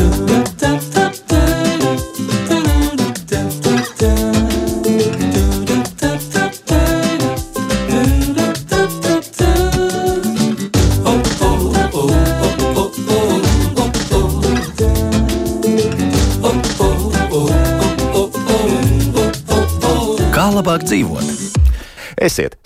Kā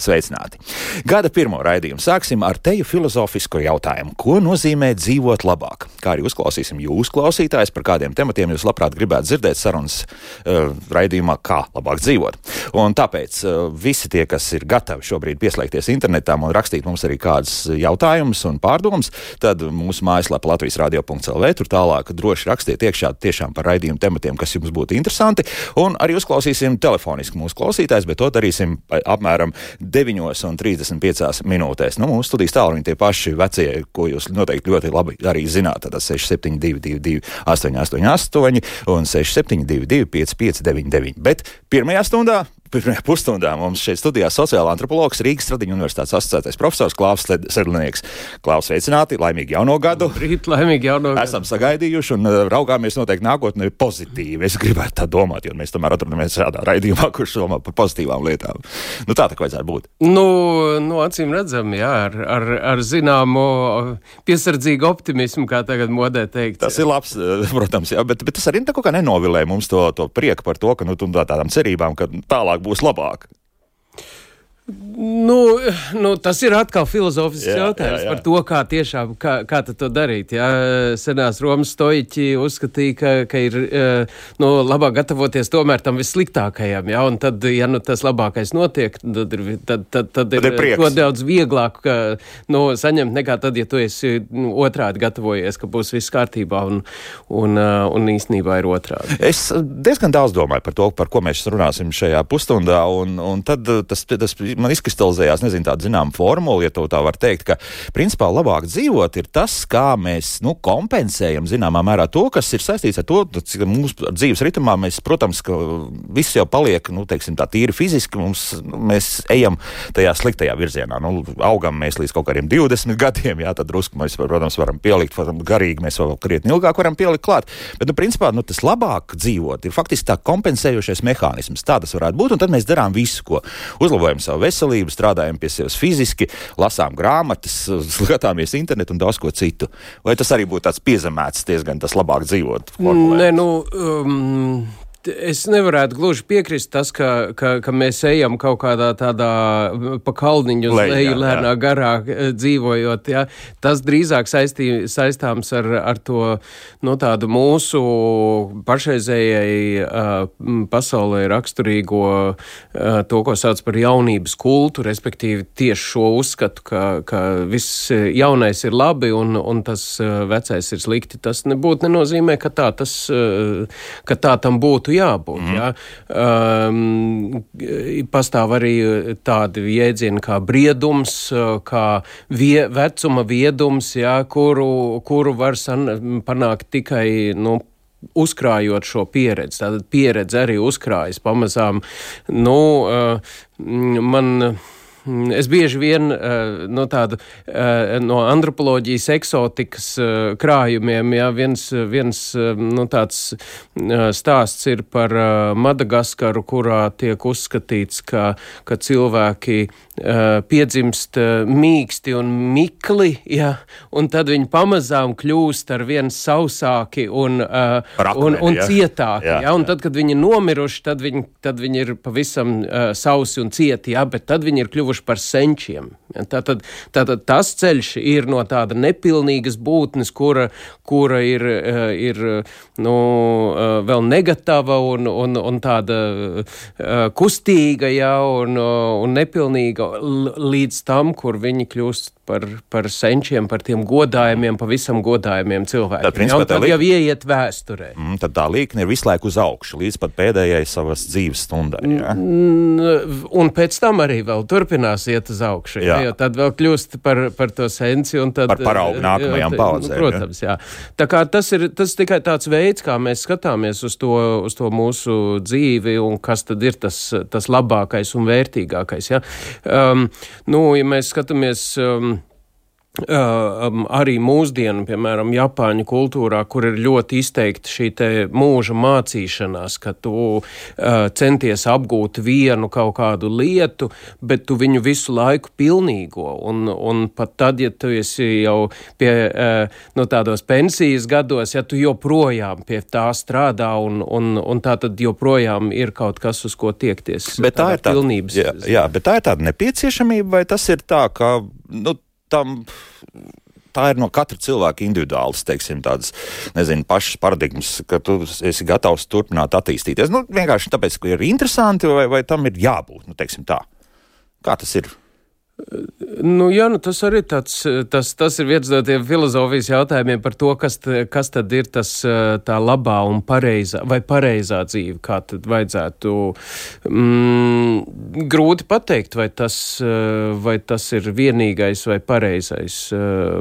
sveicināti! Gada pirmo raidījumu sāksim ar teju filozofisku jautājumu, ko nozīmē dzīvot labāk. Kā arī uzklausīsim jūs, klausītājs, par kādiem tematiem jūs labprāt gribētu dzirdēt sarunas uh, raidījumā, kā labāk dzīvot. Un tāpēc uh, visi tie, kas ir gatavi šobrīd pieslēgties internetam un rakstīt mums arī kādus jautājumus un pārdomas, tad mūsu mājaslapā Latvijas radio.clv tur tālāk droši rakstiet iekšā tiešām par raidījumu tematiem, kas jums būtu interesanti. Un arī uzklausīsim telefoniski mūsu klausītājs, bet to darīsim apmēram 9,35 minūtēs. Nu, mūsu studijas tālruņi tie paši vecie, ko jūs noteikti ļoti labi arī zināt. Tad 6722, 888 un 672, 559. Bet pirmajā stundā pirmajā pusstundā mums šeit studijā sociālā antropologs Rīgas Tradiņu universitātes asociētais profesors Klaus Sedlnieks. Klaus, sveicināti, laimīgi jauno gadu! Rīt, laimīgi jauno gadu! Esam sagaidījuši un uh, raugāmies noteikti nākotnē pozitīvi. Es gribētu tā domāt, jo mēs tomēr atrodamies šādā raidījumā, kurš domā par pozitīvām lietām. Nu, tā tā vajadzētu būt. Nu, nu acīm redzam, jā, ar, ar, ar zināmu piesardzīgu optimismu, kā tagad modē teikt. Tas ir labs, uh, protams, jā, bet, bet tas arī kaut kā nenovilē mums to, to prieku par to, ka nu, tādām cerībām, ka tālāk būs labāk. Nu, nu, tas ir atkal filozofisks jā, jautājums jā, jā. par to, kā tiešām kā, kā to darīt. Jā. Senās Romas stoiķi uzskatīja, ka, ka ir nu, labāk gatavoties tomēr tam vissliktākajam. Jā, un tad, ja nu, tas labākais notiek, tad ir, tad, tad, tad ir, tad ir to daudz vieglāk ka, nu, saņemt nekā tad, ja tu esi nu, otrādi gatavojies, ka būs viss kārtībā un, un, un īstenībā ir otrādi. Es diezgan daudz domāju par to, par ko mēs runāsim šajā pusstundā, un, un tad tas. tas man izkristalizējās, nezinu, tāda zināma formula, ja tā var teikt, ka principā labāk dzīvot ir tas, kā mēs nu, kompensējam zināmā mērā to, kas ir saistīts ar to, ka mūsu dzīves ritmā mēs, protams, ka viss jau paliek, nu, teiksim, tā tīri fiziski, mums, nu, mēs ejam tajā sliktajā virzienā. Nu, augam mēs līdz kaut kādiem 20 gadiem, jā, tad drusku mēs, protams, varam pielikt, varam garīgi mēs vēl krietni ilgāk varam pielikt klāt. Bet, nu, principā, nu, tas labāk dzīvot ir faktiski tā kompensējošais mehānisms. Tā tas varētu būt, un tad mēs darām visu, ko uzlabojam savu veselību, strādājam pie sevis fiziski, lasām grāmatas, skatāmies internetu un daudz ko citu. Vai tas arī būtu tāds piezemēts, diezgan tas labāk dzīvot? Formulē? Nē, nu. Um es nevarētu gluži piekrist tas, ka, ka, ka mēs ejam kaut kādā tādā pa kalniņu uz leju lēnā jā. garā eh, dzīvojot. Ja? Tas drīzāk saistī, saistāms ar, ar to nu, tādu mūsu pašreizējai uh, pasaulē raksturīgo uh, to, ko sauc par jaunības kultu, respektīvi tieši šo uzskatu, ka, ka viss jaunais ir labi un, un tas vecais ir slikti. Tas nebūtu nenozīmē, ka tā, tas, ka tā tam būtu jābūt. Mm. Jā. Um, pastāv arī tādi jēdzieni kā briedums, kā vie, vecuma viedums, jā, kuru, kuru var san, panākt tikai nu, uzkrājot šo pieredzi. Tātad pieredze arī uzkrājas pamazām. Nu, uh, man es bieži vien eh, no tādu eh, no antropoloģijas eksotikas eh, krājumiem, jā, viens, viens nu, tāds stāsts ir par Madagaskaru, kurā tiek uzskatīts, ka, ka cilvēki piedzimst mīksti un mikli, jā, un tad viņi pamazām kļūst ar vien sausāki un, Rakmeni, un, un jā. cietāki. Jā, jā, un tad, kad viņi ir nomiruši, tad viņi, tad viņi ir pavisam sausi un cieti, jā, bet tad viņi ir kļuvuši par senčiem. Tātad, tātad tas ceļš ir no tāda nepilnīgas būtnes, kura, kura ir, eh, ir nu, eh, vēl negatava un, un, un tāda eh, kustīga ja, un, un nepilnīga līdz tam, kur viņi kļūst par, par senčiem, par tiem godājumiem, pavisam godājumiem cilvēkiem. Tad, principā, ja, tad jau ieiet vēsturē. Mm, tad tā līkne ir visu laiku uz augšu, līdz pat pēdējai savas dzīves stundai. Ja? Mm, un pēc tam arī vēl turpinās iet uz augšu. Jā. Ja, tad vēl kļūst par, par to senci. Tad, par paraugu nākamajām paudzēm. Protams, jā. jā. Tā kā tas ir tas tikai tāds veids, kā mēs skatāmies uz to, uz to mūsu dzīvi un kas tad ir tas, tas labākais un vērtīgākais. Ja? Um, nu, ja mēs skatāmies. Um, Um, arī mūsdienu, piemēram, Japāņu kultūrā, kur ir ļoti izteikti šī mūža mācīšanās, ka tu uh, centies apgūt vienu kaut kādu lietu, bet tu viņu visu laiku pilnīgo. Un, un pat tad, ja tu esi jau pie uh, no nu, tādos pensijas gados, ja tu joprojām pie tā strādā un, un, un tā tad joprojām ir kaut kas, uz ko tiekties. Bet tā ir tā, pilnības. Jā, jā, bet tā ir tāda nepieciešamība, vai tas ir tā, ka. Nu, tam tā ir no katra cilvēka individuāls, teiksim, tādas, nezinu, pašas paradigmas, ka tu esi gatavs turpināt attīstīties. Nu, vienkārši tāpēc, ka ir interesanti vai, vai tam ir jābūt, nu, teiksim tā. Kā tas ir? Nu, jā, nu, tas arī tāds, tas, tas ir viens no tiem filozofijas jautājumiem par to, kas, kas tad ir tas tā labā un pareizā, vai pareizā dzīve, kā tad vajadzētu. Mm, grūti pateikt, vai tas, vai tas ir vienīgais vai pareizais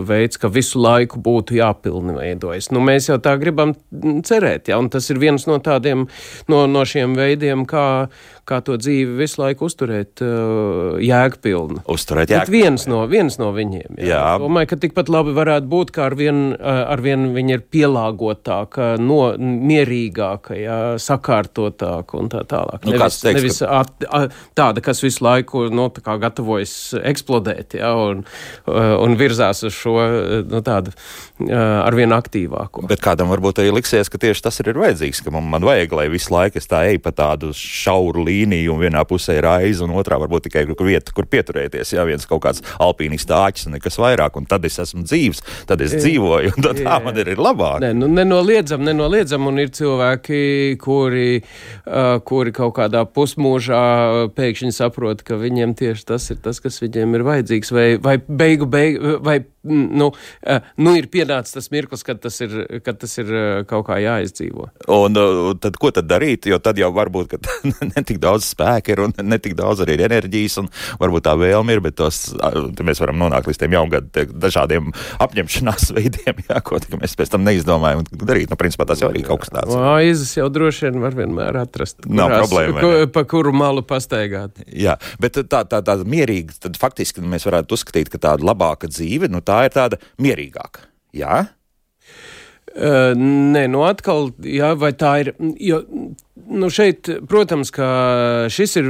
veids, ka visu laiku būtu jāpilnveidojas. Nu, mēs jau tā gribam cerēt, ja, un tas ir viens no tādiem, no, no šiem veidiem, kā, kā to dzīvi visu laiku uzturēt jēgpilnu. Uzturēt jēgpilnu. Bet viens no, viens no viņiem. Jā. jā. Domāju, ka tikpat labi varētu būt, ka ar vien, uh, ar vien viņi ir pielāgotāka, no, mierīgāka, jā, sakārtotāka un tā tālāk. Nu, nevis, teiks, nevis ka... at, at, tāda, kas visu laiku no, nu, tā gatavojas eksplodēt jā, un, uh, un virzās uz šo nu, tādu ar vien aktīvāko. Bet kādam varbūt arī liksies, ka tieši tas ir vajadzīgs, ka man, man vajag, lai visu laiku es tā eju pa tādu šauru līniju un vienā pusē ir aiza, un otrā varbūt tikai kur vieta, kur pieturēties. Jā, viens kaut kāds alpīnis tāķis un nekas vairāk, un tad es esmu dzīves, tad es dzīvoju, un tad tā man ir, ir labāk. Ne, nu, nenoliedzam, nenoliedzam, un ir cilvēki, kuri, uh, kuri kaut kādā pusmūžā pēkšņi saprot, ka viņiem tieši tas ir tas, kas viņiem ir vajadzīgs, vai, vai beigu, beigu, vai nu, uh, nu ir pienācis tas mirklis, kad tas ir, kad tas ir uh, kaut kā jāizdzīvo. Un, un tad ko tad darīt? Jo tad jau varbūt netik daudz spēka ir un ne tik daudz arī ir enerģijas, un varbūt tā vēlme ir, bet tos, mēs varam nonākt līdz tiem jaungadu dažādiem apņemšanās veidiem, jā, ko mēs pēc tam neizdomājam darīt. Nu, principā tas jau arī kaut kas tāds. Aizas jau droši vien var vienmēr atrast. Nav kurās, problēma. Ku, pa kuru malu pastaigāt. Jā, bet tā, tā, tā mierīga, tad faktiski mēs varētu uzskatīt, ka tāda labāka dzīve, nu tā ir tāda mierīgāka. Jā? Uh, nē, nu atkal, jā, vai tā ir. Jo Nu šeit, protams, ka šis ir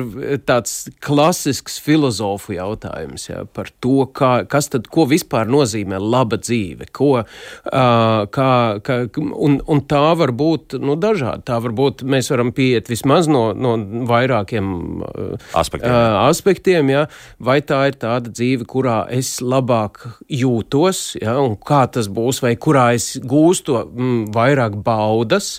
tāds klasisks filozofu jautājums ja, par to, kā, kas tad, ko vispār nozīmē laba dzīve, ko, uh, kā, kā, un, un tā var būt, nu, dažādi. Tā var būt, mēs varam pieiet vismaz no, no vairākiem aspektiem, uh, aspektiem ja, vai tā ir tāda dzīve, kurā es labāk jūtos, ja, un kā tas būs, vai kurā es gūstu mm, vairāk baudas,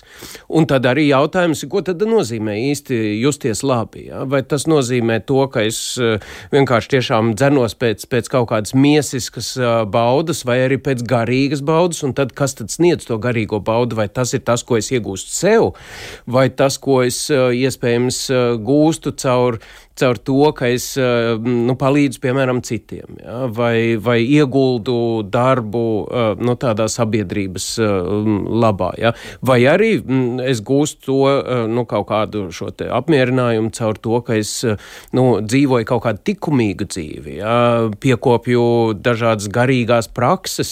un tad arī jautājums, ko tad nozīmē īsti justies labi? Ja? Vai tas nozīmē to, ka es eh, vienkārši tiešām dzenos pēc, pēc kaut kādas miesiskas eh, baudas, vai arī pēc garīgas baudas, un tad kas tad sniedz to garīgo baudu? Vai tas ir tas, ko es iegūstu sev, vai tas, ko es eh, iespējams gūstu caur caur to, ka es eh, nu, palīdzu, piemēram, citiem, ja, vai, vai ieguldu darbu eh, nu, tādā sabiedrības eh, labā, ja, vai arī mm, es gūstu to nu, kaut kādu šo apmierinājumu caur to, ka es nu, dzīvoju kaut kādu likumīgu dzīvi, ja, piekopju dažādas garīgās prakses,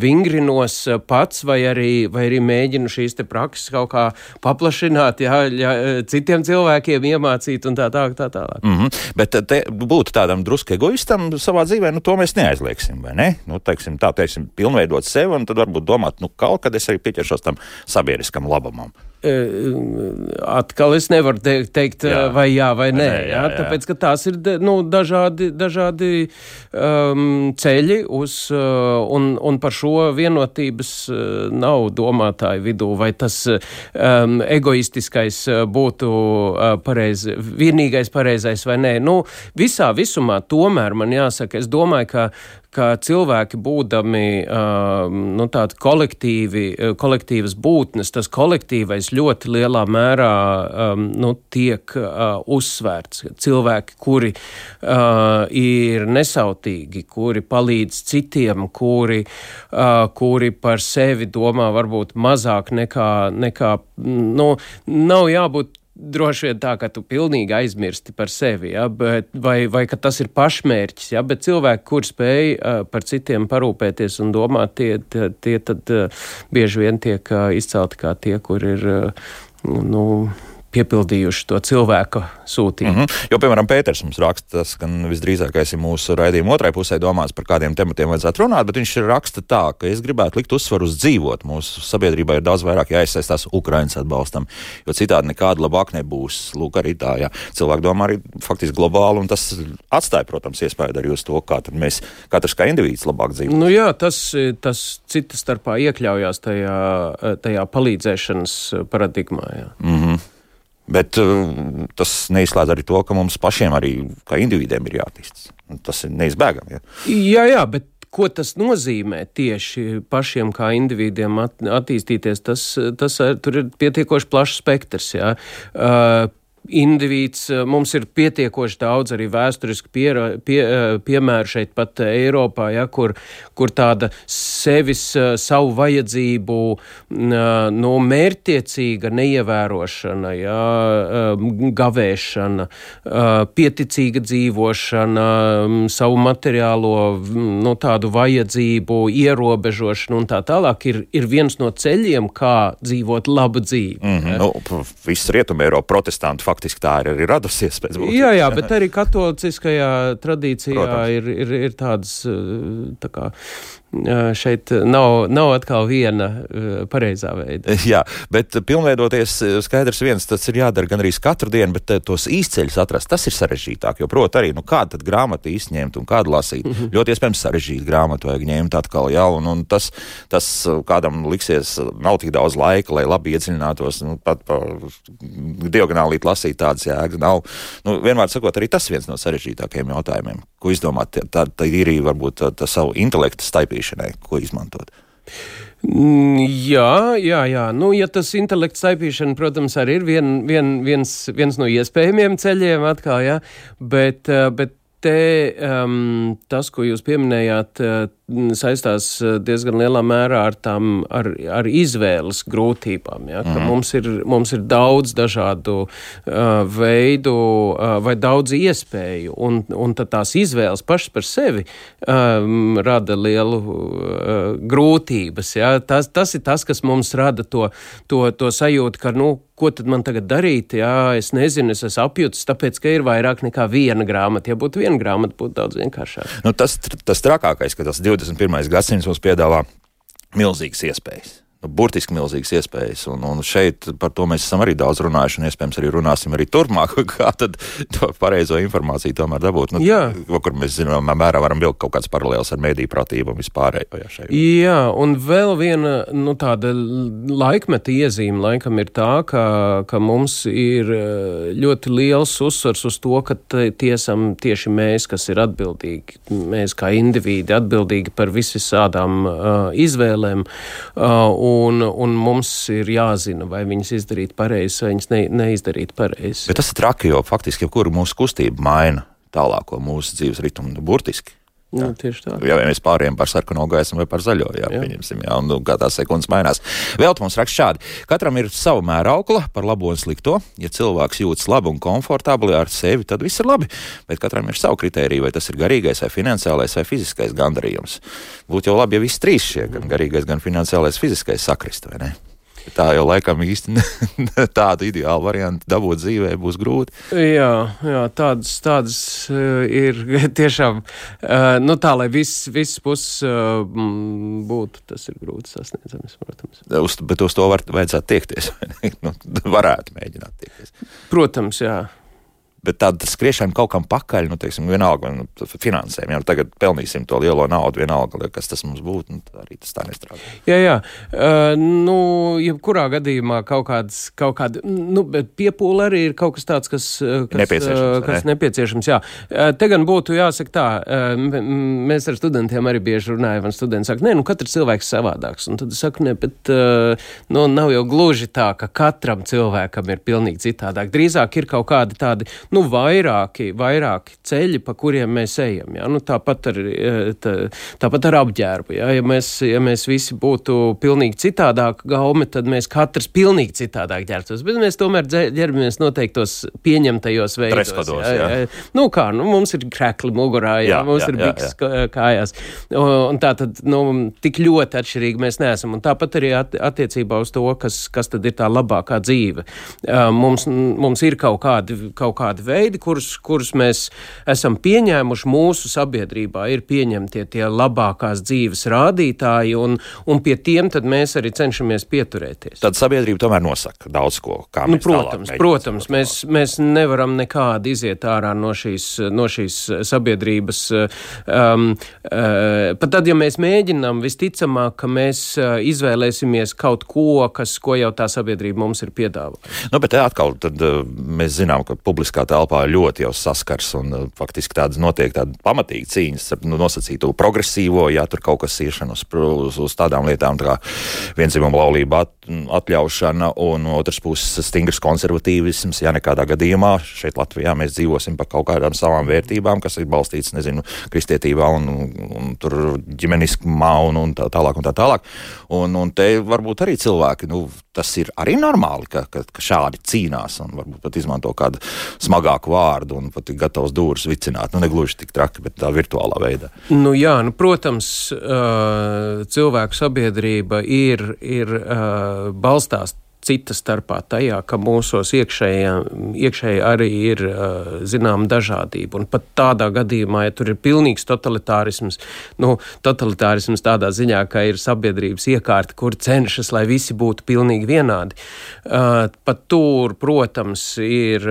vingrinos pats, vai arī, vai arī mēģinu šīs prakses kaut kā paplašināt, ja, ja, citiem cilvēkiem iemācīt un tā tālāk tālāk. Tā tālāk. Mm -hmm. Bet te būt tādam drusku egoistam savā dzīvē, nu, to mēs neaizliegsim, vai ne? Nu, teiksim, tā, teiksim, pilnveidot sevi un tad varbūt domāt, nu, kaut kad es arī pieķeršos tam sabiedriskam labumam. Eh, atkal es nevaru teikt, teikt jā. vai jā vai nē, nē jā, jā, tāpēc, ka tās ir nu, dažādi, dažādi um, ceļi uz, uh, un, un par šo vienotības nav domātāju vidū, vai tas um, egoistiskais būtu uh, pareiz, vienīgais pareizais vai nē. Nu, visā visumā tomēr man jāsaka, es domāju, ka ka cilvēki būdami uh, nu, tādi kolektīvi, kolektīvas būtnes, tas kolektīvais ļoti lielā mērā um, nu, tiek uh, uzsvērts. Cilvēki, kuri uh, ir nesautīgi, kuri palīdz citiem, kuri, uh, kuri par sevi domā varbūt mazāk nekā, nekā nu, nav jābūt droši vien tā, ka tu pilnīgi aizmirsti par sevi, ja, bet, vai, vai ka tas ir pašmērķis, ja, bet cilvēki, kur spēj uh, par citiem parūpēties un domāt, tie, tie, tie tad uh, bieži vien tiek uh, izcelti kā tie, kur ir, uh, nu, piepildījuši to cilvēku sūtījumu. Mm -hmm. Jo, piemēram, Pēters mums raksta, tas gan visdrīzākais ir mūsu raidījuma otrai pusē domāts, par kādiem tematiem vajadzētu runāt, bet viņš raksta tā, ka es gribētu likt uzsvaru uz dzīvot. Mūsu sabiedrībā ir daudz vairāk jāiesaistās Ukraiņas atbalstam, jo citādi nekāda labāk nebūs. Lūk, arī tā, jā. Cilvēki domā arī faktiski globāli, un tas atstāja, protams, iespēju arī uz to, kā mēs katrs kā indivīds labāk dzīvojam. Nu jā, tas, tas cita starpā iekļaujās tajā, tajā palīdzēšanas paradigmā. Jā. Mm -hmm. Bet uh, tas neizslēdz arī to, ka mums pašiem arī kā individiem ir jāattīstās. Tas ir neizbēgami. Ja? Jā, jā, bet ko tas nozīmē tieši pašiem kā individiem at, attīstīties, tas, tas tur ir pietiekoši plašs spektrs. Jā. Uh, indivīds. Eh, mums ir pietiekoši daudz arī vēsturiski pie, pie, eh, piemēru šeit pat Eiropā, ja, kur, kur tāda sevis, eh, savu vajadzību no mērķtiecīga neievērošana, ja, gavēšana, pieticīga dzīvošana, savu materiālo no tādu vajadzību ierobežošana un tā tālāk ir, ir viens no ceļiem, kā dzīvot labu dzīvi. Mm -hmm. nu, Viss Rietumē Eiropa protestantu faktiski tā ir arī radusies pēc būtības. Jā, jā, bet arī katoliciskajā tradīcijā Protams. ir, ir, ir tādas tā kā šeit nav, nav atkal viena pareizā veida. Jā, bet pilnveidoties skaidrs viens, tas ir jādara gan arī katru dienu, bet tos īsceļus atrast, tas ir sarežģītāk. Jo, protams, arī, nu, kādu tad grāmatu izņemt un kādu lasīt. Mm -hmm. Ļoti iespējams sarežģīt grāmatu vajag ņemt atkal, jā, un, un tas, tas kādam liksies, nav tik daudz laika, lai labi iedziļinātos, nu, pat pa diagonālīt lasīt tādas jēgas nav. Nu, vienmēr sakot, arī tas viens no sarežģītākajiem jautājumiem, ko izdomāt, tā, tā ir arī varbūt tā, tā savu intelektu staipīšanu saipīšanai, ko izmantot? Mm, jā, jā, jā. Nu, ja tas intelekts saipīšana, protams, arī ir vien, vien, viens, viens no iespējamiem ceļiem atkal, jā, bet, eh, bet te um, tas, ko jūs pieminējāt, uh, saistās uh, diezgan lielā mērā ar tām ar, ar izvēles grūtībām. Ja? Mm. Mums, ir, mums ir daudz dažādu uh, veidu uh, vai daudz iespēju, un, un tās izvēles pašas par sevi um, rada lielu uh, grūtības. Ja? Tas, tas ir tas, kas mums rada to, to, to sajūtu, ka nu, ko tad man tagad darīt? Jā, es nezinu, es esmu apjutis, tāpēc, ka ir vairāk nekā viena grāmata. Ja būtu viena grāmata, būtu daudz vienkāršāk. Nu, tas, tas trakākais, ka tas 21. gadsimts mums piedāvā milzīgas iespējas burtiski milzīgas iespējas. Un, un šeit par to mēs esam arī daudz runājuši, un iespējams arī runāsim arī turpmāk, kā tad to pareizo informāciju tomēr dabūt. Nu, Jā. Kur mēs zinām, mērā varam vilkt kaut kāds paralēls ar mediju pratību un vispārējo. Jā, Jā, un vēl viena nu, tāda laikmeta iezīme laikam ir tā, ka, ka mums ir eh, ļoti liels uzsvars uz to, ka tiesam tieši mēs, kas ir atbildīgi, mēs kā indivīdi atbildīgi par visvisādām uh, izvēlēm. Uh, un, un mums ir jāzina, vai viņas izdarīt pareizi, vai viņas ne, neizdarīt pareizi. Bet tas ir traki, jo faktiski jebkura mūsu kustība maina tālāko mūsu dzīves ritmu burtiski. Jā, nu, tieši tā. Ja mēs pārējām par sarkano gaismu vai par zaļo, jā, jā. pieņemsim, jā, un nu, kā tās sekundes mainās. Vēl mums raksta šādi. Katram ir sava mēraukla par labo un slikto. Ja cilvēks jūtas labi un komfortabli ar sevi, tad viss ir labi. Bet katram ir savu kritēriju, vai tas ir garīgais, vai finansiālais, vai fiziskais gandarījums. Būtu jau labi, ja visi trīs šie, gan garīgais, gan finansiālais, fiziskais sakrist, vai ne? Tā jau laikam īsti tādu ideālu variantu dabūt dzīvē būs grūti. Jā, jā tādas, tādas uh, ir tiešām, uh, nu tā, lai viss, viss puses uh, būtu, tas ir grūti sasniedzams, protams. Uz, bet uz to var, vajadzētu tiekties, nu, varētu mēģināt tiekties. Protams, jā bet tāda skriešana kaut kam pakaļ, nu, teiksim, vienalga, nu, finansēm, ja tagad pelnīsim to lielo naudu, vienalga, kas tas mums būtu, nu, arī tas tā nestrādā. Jā, jā, uh, nu, jebkurā gadījumā kaut kāds, kaut kāda, nu, bet piepūle arī ir kaut kas tāds, kas, kas nepieciešams, uh, kas ne? nepieciešams, jā. Uh, te gan būtu jāsaka tā, uh, mēs ar studentiem arī bieži runājam, un studenti saka, nē, nu, katrs cilvēks savādāks, un tad es saku, ne, bet, uh, nu, nav jau gluži tā, ka katram cilvēkam ir pilnīgi citādāk. Drīzāk ir kaut kādi tādi, nu, vairāki, vairāki ceļi, pa kuriem mēs ejam. Ja? Nu, tāpat, ar, tā, tāpat ar apģērbu. Ja? Ja, mēs, ja mēs visi būtu pilnīgi citādāk gaumi, tad mēs katrs pilnīgi citādāk ģērbtos. Bet mēs tomēr ģērbamies noteiktos pieņemtajos veidos. Pados, ja? Ja? Nu, kā, nu, mums ir krekli mugurā, ja? jā, mums jā, ir biks kājās. Un tā tad, nu, tik ļoti atšķirīgi mēs neesam. Un tāpat arī attiecībā uz to, kas, kas tad ir tā labākā dzīve. Mums, mums ir kaut kādi, kaut kādi veidi, kurus, kurus mēs esam pieņēmuši mūsu sabiedrībā, ir pieņemtie tie labākās dzīves rādītāji, un, un pie tiem mēs arī cenšamies pieturēties. Tad sabiedrība tomēr nosaka daudz ko. Nu, protams, protams mēs, mēs nevaram nekādi iziet ārā no šīs, no šīs sabiedrības. Um, uh, pat tad, ja mēs mēģinām, visticamāk, ka mēs izvēlēsimies kaut ko, kas, ko jau tā sabiedrība mums ir piedāvājusi. Nu, bet atkal tad, mēs zinām, ka publiskā telpā ļoti jau saskars un uh, faktiski tādas notiek tāda pamatīga cīņas ar nu, nosacīto progresīvo, ja tur kaut kas iešana uz, uz, uz tādām lietām tā kā vienzimuma laulība at, atļaušana un otrs puses stingrs konservatīvisms, ja nekādā gadījumā šeit Latvijā mēs dzīvosim pa kaut kādām savām vērtībām, kas ir balstīts, nezinu, kristietībā un, un, un tur ģimeniskumā un, un tā tālāk un tā tālāk. Un, un te varbūt arī cilvēki, nu, tas ir arī normāli, ka, ka, ka šādi cīnās un varbūt pat izmanto kādu smagāku vārdu un pat ir gatavs dūrus vicināt. Nu, negluži tik traki, bet tā virtuālā veidā. Nu, jā, nu, protams, cilvēku sabiedrība ir, ir balstās cita starpā tajā, ka mūsos iekšēji arī ir zinām dažādība. Un pat tādā gadījumā, ja tur ir pilnīgs totalitārisms, nu, totalitārisms tādā ziņā, ka ir sabiedrības iekārta, kur cenšas, lai visi būtu pilnīgi vienādi, pat tur, protams, ir,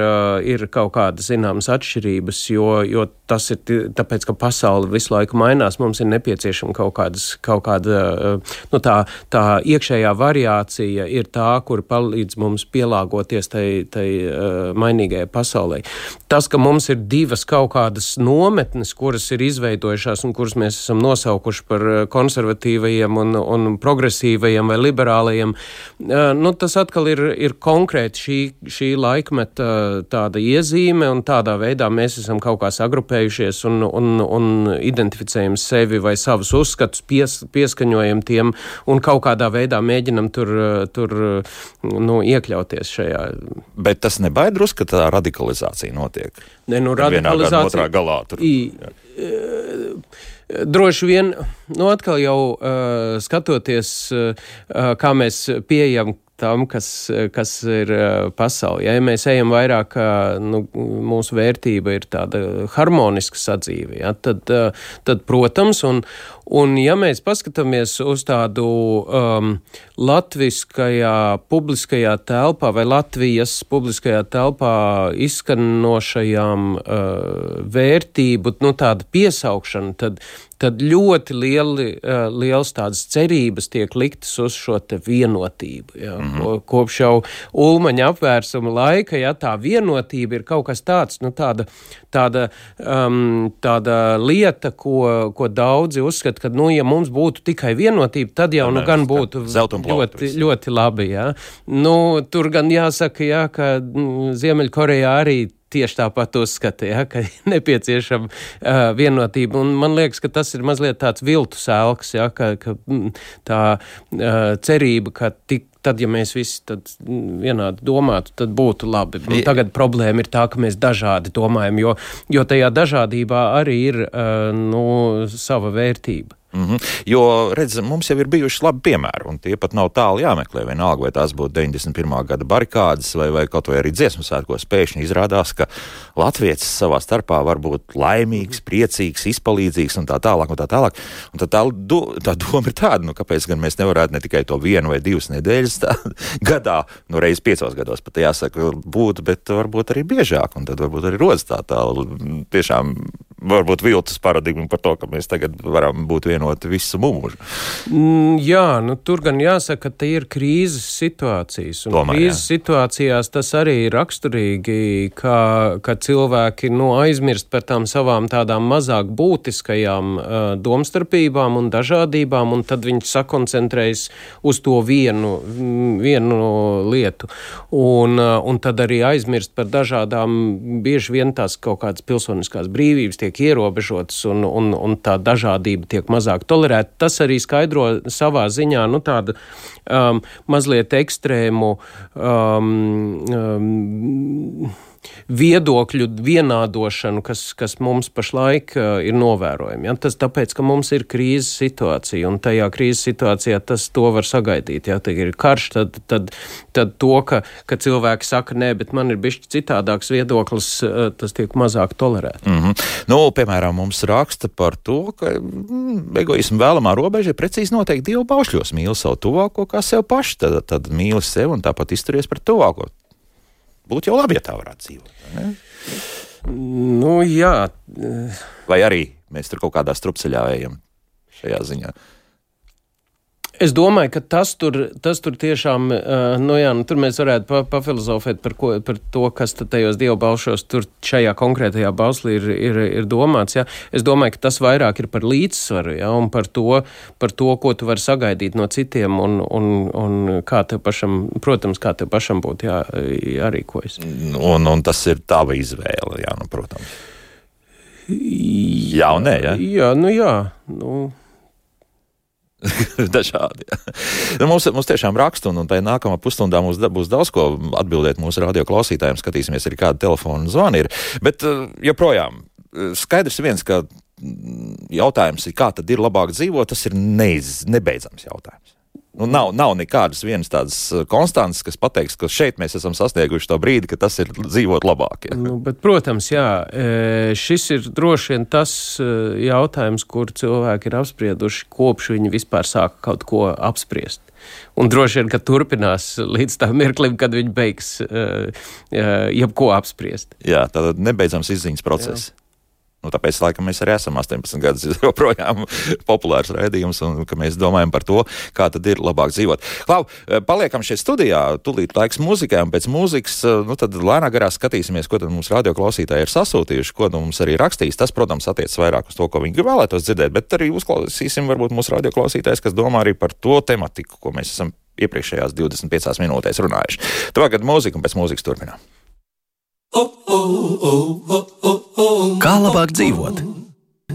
ir kaut kādas zināmas atšķirības, jo, jo tas ir tāpēc, ka pasaule visu laiku mainās, mums ir nepieciešama kaut, kādas, kaut kāda, nu, tā, tā iekšējā variācija ir tā, kur kuri palīdz mums pielāgoties tai, tai uh, mainīgajai pasaulē. Tas, ka mums ir divas kaut kādas nometnes, kuras ir izveidojušās un kuras mēs esam nosaukuši par uh, konservatīvajiem un, un progresīvajiem vai liberālajiem, uh, nu, tas atkal ir, ir konkrēti šī, šī laikmeta tāda iezīme, un tādā veidā mēs esam kaut kā sagrupējušies un, un, un identificējam sevi vai savus uzskatus, pies, pieskaņojam tiem un kaut kādā veidā mēģinam tur, tur nu, iekļauties šajā. Bet tas nebaid drusku, ka tā radikalizācija notiek. Ne, nu, radikalizācija. Otrā galā tur. I, Droši vien, nu, atkal jau uh, skatoties, uh, kā mēs pieejam tam, kas, kas ir pasaulē. Ja mēs ejam vairāk, nu, mūsu vērtība ir tāda harmoniska sadzīve, ja, tad, tad, protams, un, un ja mēs paskatāmies uz tādu um, latviskajā publiskajā telpā vai Latvijas publiskajā telpā izskanošajām uh, vērtību, nu, tāda piesaukšana, tad, tad ļoti lieli, uh, liels tādas cerības tiek liktas uz šo vienotību. Ja. Mm -hmm. Kopš jau ulmaņa apvērsuma laika, ja tā vienotība ir kaut kas tāds, nu tāda, tāda, um, tāda lieta, ko, ko daudzi uzskata, ka, nu, ja mums būtu tikai vienotība, tad jau, nu, gan būtu ļoti, ļoti labi, ja. Nu, tur gan jāsaka, ja, ka mm, Ziemeļkorejā arī tieši tāpat uzskata, ja, ka ir nepieciešama uh, vienotība. Un man liekas, ka tas ir mazliet tāds viltu sēlks, ja, ka, ka mm, tā uh, cerība, ka tik tad, ja mēs visi mm, vienādi domātu, tad būtu labi. Un tagad problēma ir tā, ka mēs dažādi domājam, jo, jo tajā dažādībā arī ir nu, sava vērtība. Mm -hmm. Jo, redz, mums jau ir bijuši labi piemēri, un tie pat nav tālu jāmeklē. Vienalga, vai tās būtu 91. gada barikādas, vai, vai kaut vai arī dziesmu svētkos, pēkšņi izrādās, ka Latvijas savā starpā var būt laimīgs, priecīgs, izpalīdzīgs un tā tālāk. Un tā, tālāk. Un tā, tā, do, tā doma ir tāda, nu, kāpēc gan mēs nevarētu ne tikai to vienu vai divas nedēļas tā, gadā, nu, reizes piecos gados pat jāsaka, būt, bet varbūt arī biežāk, un tad varbūt arī rodas tā, tā tiešām varbūt viltus paradigmu par to, ka mēs tagad varam būt vienoti visu mūžu. Mm, jā, nu, tur gan jāsaka, ka tie ir krīzes situācijas. Tomēr, krīzes jā. situācijās tas arī ir raksturīgi, ka, ka cilvēki nu, aizmirst par tām savām tādām mazāk būtiskajām uh, domstarpībām un dažādībām, un tad viņi sakoncentrējas uz to vienu, vienu lietu. Un, uh, un tad arī aizmirst par dažādām, bieži vien tās kaut kādas pilsoniskās brīvības tiek ierobežotas un, un, un tā dažādība tiek mazāk tolerēta. Tas arī skaidro savā ziņā nu, tādu um, mazliet ekstrēmu. Um, um, viedokļu vienādošanu, kas, kas mums pašlaik uh, ir novērojama. Ja? Tas tāpēc, ka mums ir krīzes situācija, un tajā krīzes situācijā tas to var sagaidīt. Ja tad ir karš, tad, tad, tad to, ka, ka cilvēki saka, nē, bet man ir bišķi citādāks viedoklis, uh, tas tiek mazāk tolerēts. Mm -hmm. nu, piemēram, mums raksta par to, ka mm, egoismu vēlamā robeža ir precīzi noteikti divu paušļos. Mīli savu tuvāko kā sev pašu, tad, tad mīli sevi un tāpat izturies par tuvāko būtu jau labi, ja tā varētu dzīvot. Ne? Nu, jā. Vai arī mēs tur kaut kādā strupceļā ejam šajā ziņā? Es domāju, ka tas tur, tas tur tiešām, uh, nu jā, nu tur mēs varētu pa, pafilozofēt par, ko, par to, kas tajos dievu balšos tur šajā konkrētajā bauslī ir, ir, ir domāts. Jā. Es domāju, ka tas vairāk ir par līdzsvaru, jā, un par to, par to, ko tu vari sagaidīt no citiem, un, un, un kā tev pašam, protams, kā tev pašam būtu jā, jārīkojas. Un, un tas ir tava izvēle, jā, nu, protams. Jā un nē, jā? Jā, nu jā. Nu. dažādi. nu, mums, mums tiešām raksta, un, un tajā nākamā pusstundā mums da, būs daudz ko atbildēt mūsu radio klausītājiem. Skatīsimies, arī kāda telefona zvana ir. Bet uh, joprojām uh, skaidrs viens, ka mm, jautājums ir, kā tad ir labāk dzīvot, tas ir neiz, nebeidzams jautājums. Nu, nav, nav nekādas vienas tādas uh, konstantas, kas pateiks, ka šeit mēs esam sasnieguši to brīdi, ka tas ir dzīvot labāk. Ja. Nu, bet, protams, jā, e, šis ir droši vien tas e, jautājums, kur cilvēki ir apsprieduši kopš viņi vispār sāka kaut ko apspriest. Un droši vien, ka turpinās līdz tam mirklim, kad viņi beigs uh, jebko apspriest. Jā, tātad nebeidzams izziņas process. Jā. Nu, tāpēc, laikam, mēs arī esam 18 gadus joprojām populārs raidījums, un mēs domājam par to, kā tad ir labāk dzīvot. Klau, eh, paliekam šeit studijā, tūlīt laiks mūzikai, un pēc mūzikas, eh, nu, tad lēnā garā skatīsimies, ko tad mums radioklausītāji ir sasūtījuši, ko nu mums arī rakstīs. Tas, protams, attiecas vairāk uz to, ko viņi vēlētos dzirdēt, bet arī uzklausīsim varbūt mūsu radioklausītājs, kas domā arī par to tematiku, ko mēs esam iepriekšējās 25 minūtēs runājuši. Tagad mūzika, un pēc mūzikas turpinām. Kā labāk dzīvot?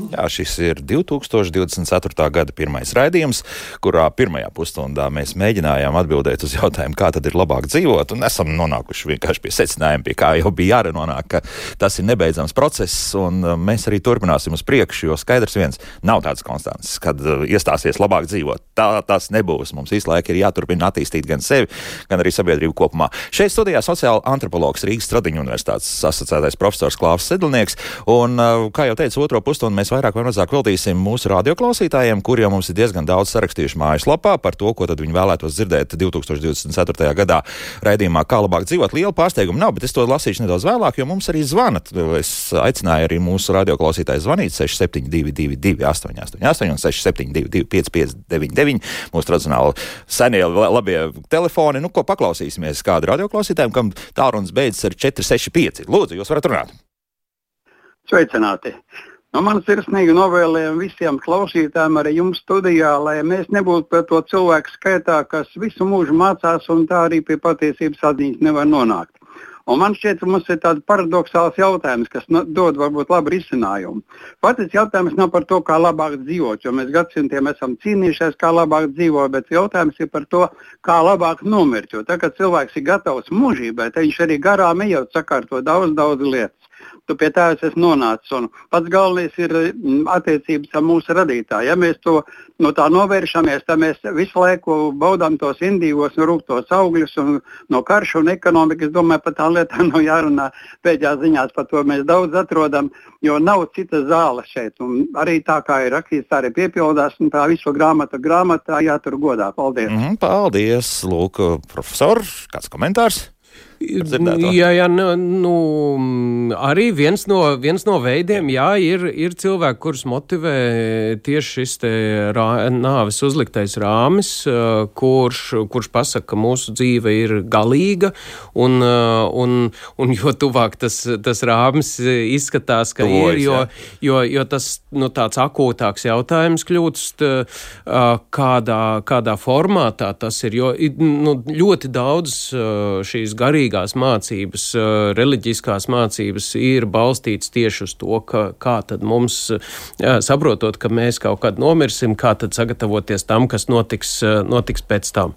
Jā, šis ir 2024. gada pirmais raidījums, kurā pirmajā pusstundā mēs mēģinājām atbildēt uz jautājumu, kā tad ir labāk dzīvot, un esam nonākuši vienkārši pie secinājuma, pie kā jau bija jārenonāk, ka tas ir nebeidzams process, un uh, mēs arī turpināsim uz priekšu, jo skaidrs viens nav tāds konstants, kad uh, iestāsies labāk dzīvot. Tā tas nebūs. Mums visu laiku ir jāturpina attīstīt gan sevi, gan arī sabiedrību kopumā. Šeit studijā sociāla antropologs Rīgas Stradiņu universitātes asociētais profesors Klaus Sedlnieks, un, uh, kā jau teicu, otro pusstundu mēs vairāk vai mazāk veltīsim mūsu radioklausītājiem, kuriem mums ir diezgan daudz sarakstījuši mājaslapā par to, ko viņi vēlētos dzirdēt 2024. gadā raidījumā, kā labāk dzīvot. Liela pārsteiguma nav, bet es to lasīšu nedaudz vēlāk, jo mums arī zvana. Es aicināju arī mūsu radioklausītājus zvanīt 6722, 888, un 672, 559, mūsu tradicionāli senie labie telefoni. Nu, ko paklausīsimies kādu radioklausītājiem, kam tālrunis beidzas ar 465. Lūdzu, jūs varat runāt. Sveicināti! Nu, man sirsnīgi novēlējumi visiem klausītājiem, arī jums studijā, lai mēs nebūtu pie to cilvēku skaitā, kas visu mūžu mācās un tā arī pie patiesības atziņas nevar nonākt. Un man šķiet, ka mums ir tāds paradoxāls jautājums, kas no, dod varbūt labu risinājumu. Patiesībā jautājums nav par to, kā labāk dzīvot, jo mēs gadsimtiem esam cīnījušies, kā labāk dzīvot, bet jautājums ir par to, kā labāk nomirt. Jo tagad, cilvēks ir gatavs mūžībai, tad viņš arī garām ejot sakārto daudz, daudz lietas tu pie tā esi nonācis. Un pats galvenais ir mm, attiecības ar mūsu radītāju. Ja mēs to no tā novēršamies, tad mēs visu laiku baudām tos indīgos un rūktos augļus un no karša un ekonomikas. Es domāju, par tām lietām nav jārunā pēdējās ziņās, par to mēs daudz atrodam, jo nav cita zāle šeit. Un arī tā kā ir rakstīts, tā arī piepildās un tā visu grāmatu grāmatā jātur godā. Paldies! Mm, paldies, Lūk, profesor, kāds komentārs? Jā, jā, nu, nu, arī viens no, viens no veidiem, jā, ir, ir cilvēki, kurus motivē tieši šis rā, nāves uzliktais rāmis, kurš, kurš pasaka, ka mūsu dzīve ir galīga, un, un, un jo tuvāk tas, tas rāmis izskatās, ka Tuvojas, ir, jo, jo, jo tas nu, tāds akūtāks jautājums kļūst, kādā, kādā formātā tas ir, jo nu, ļoti daudz šīs garīgās mācības, reliģiskās mācības ir balstīts tieši uz to, ka, kā tad mums, saprotot, ka mēs kaut kad nomirsim, kā tad sagatavoties tam, kas notiks, notiks pēc tam.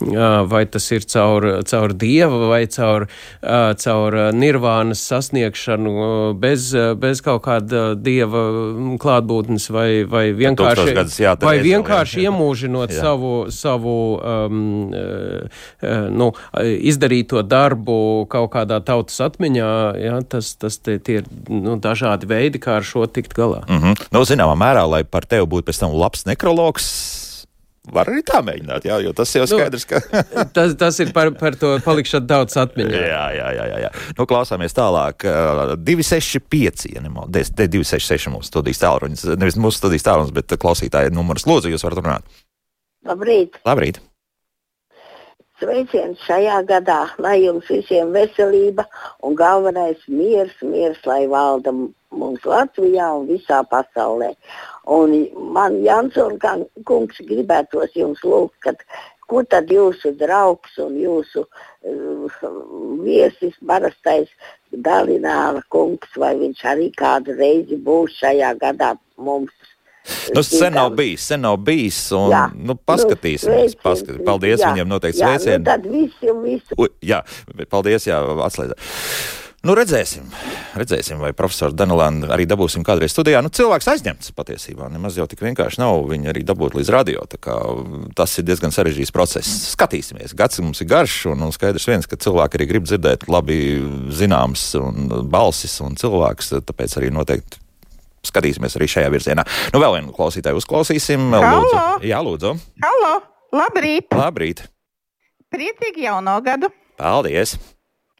Vai tas ir caur, caur dieva vai caur, caur nirvānas sasniegšanu bez, bez kaut kāda dieva klātbūtnes vai, vai vienkārši, vai vienkārši iemūžinot jā. savu, savu um, nu, izdarīto darbu kaut kādā tautas atmiņā, ja, tas, tas tie, tie ir nu, dažādi veidi, kā ar šo tikt galā. Mm -hmm. nu, zināmā mērā, lai par tevi būtu pēc tam labs nekrologs. Var arī tā mēģināt, jā, jo tas jau nu, skaidrs, ka. tas, tas ir par, par to palikšanu daudz atmiņā. Jā, jā, jā. jā, jā. Nu, klausāmies tālāk. Uh, 265, ja nemaldos, 266 mūsu studijas tālrunis. Nevis mūsu studijas tālrunis, bet klausītāja numurs. Lūdzu, jūs varat runāt. Labrīt! Labrīt! Sveiciens šajā gadā, lai jums visiem veselība un galvenais miers, miers, lai valda mums Latvijā un visā pasaulē. Un man Jansons kungs gribētos jums lūgt, kad, kur tad jūsu draugs un jūsu uh, viesis, parastais Dalināla kungs, vai viņš arī kādu reizi būs šajā gadā mums Nu, sen nav bijis, sen nav bijis. Un, jā, nu, paskatīsimies. Nu, paskat... Paldies jā, viņam noteikti sveicienu. Nu, tad visi, visi. U, jā, paldies, jā, atslēdzēt. Nu, redzēsim, redzēsim, vai profesors Danelāna arī dabūsim kādreiz studijā. Nu, cilvēks aizņemts patiesībā. Nemaz jau tik vienkārši nav viņu arī dabūt līdz radio. Tas ir diezgan sarežģīts process. Skatīsimies. Gads mums ir garš, un, un skaidrs viens, ka cilvēki arī grib dzirdēt labi zināmas balsis un cilvēks. Tāpēc arī noteikti skatīsimies arī šajā virzienā. Nu, vēl vienu klausītāju uzklausīsim. Halo! Lūdzu. Jā, lūdzu. Halo! Labrīt! Labrīt! Priecīgi jauno gadu! Paldies!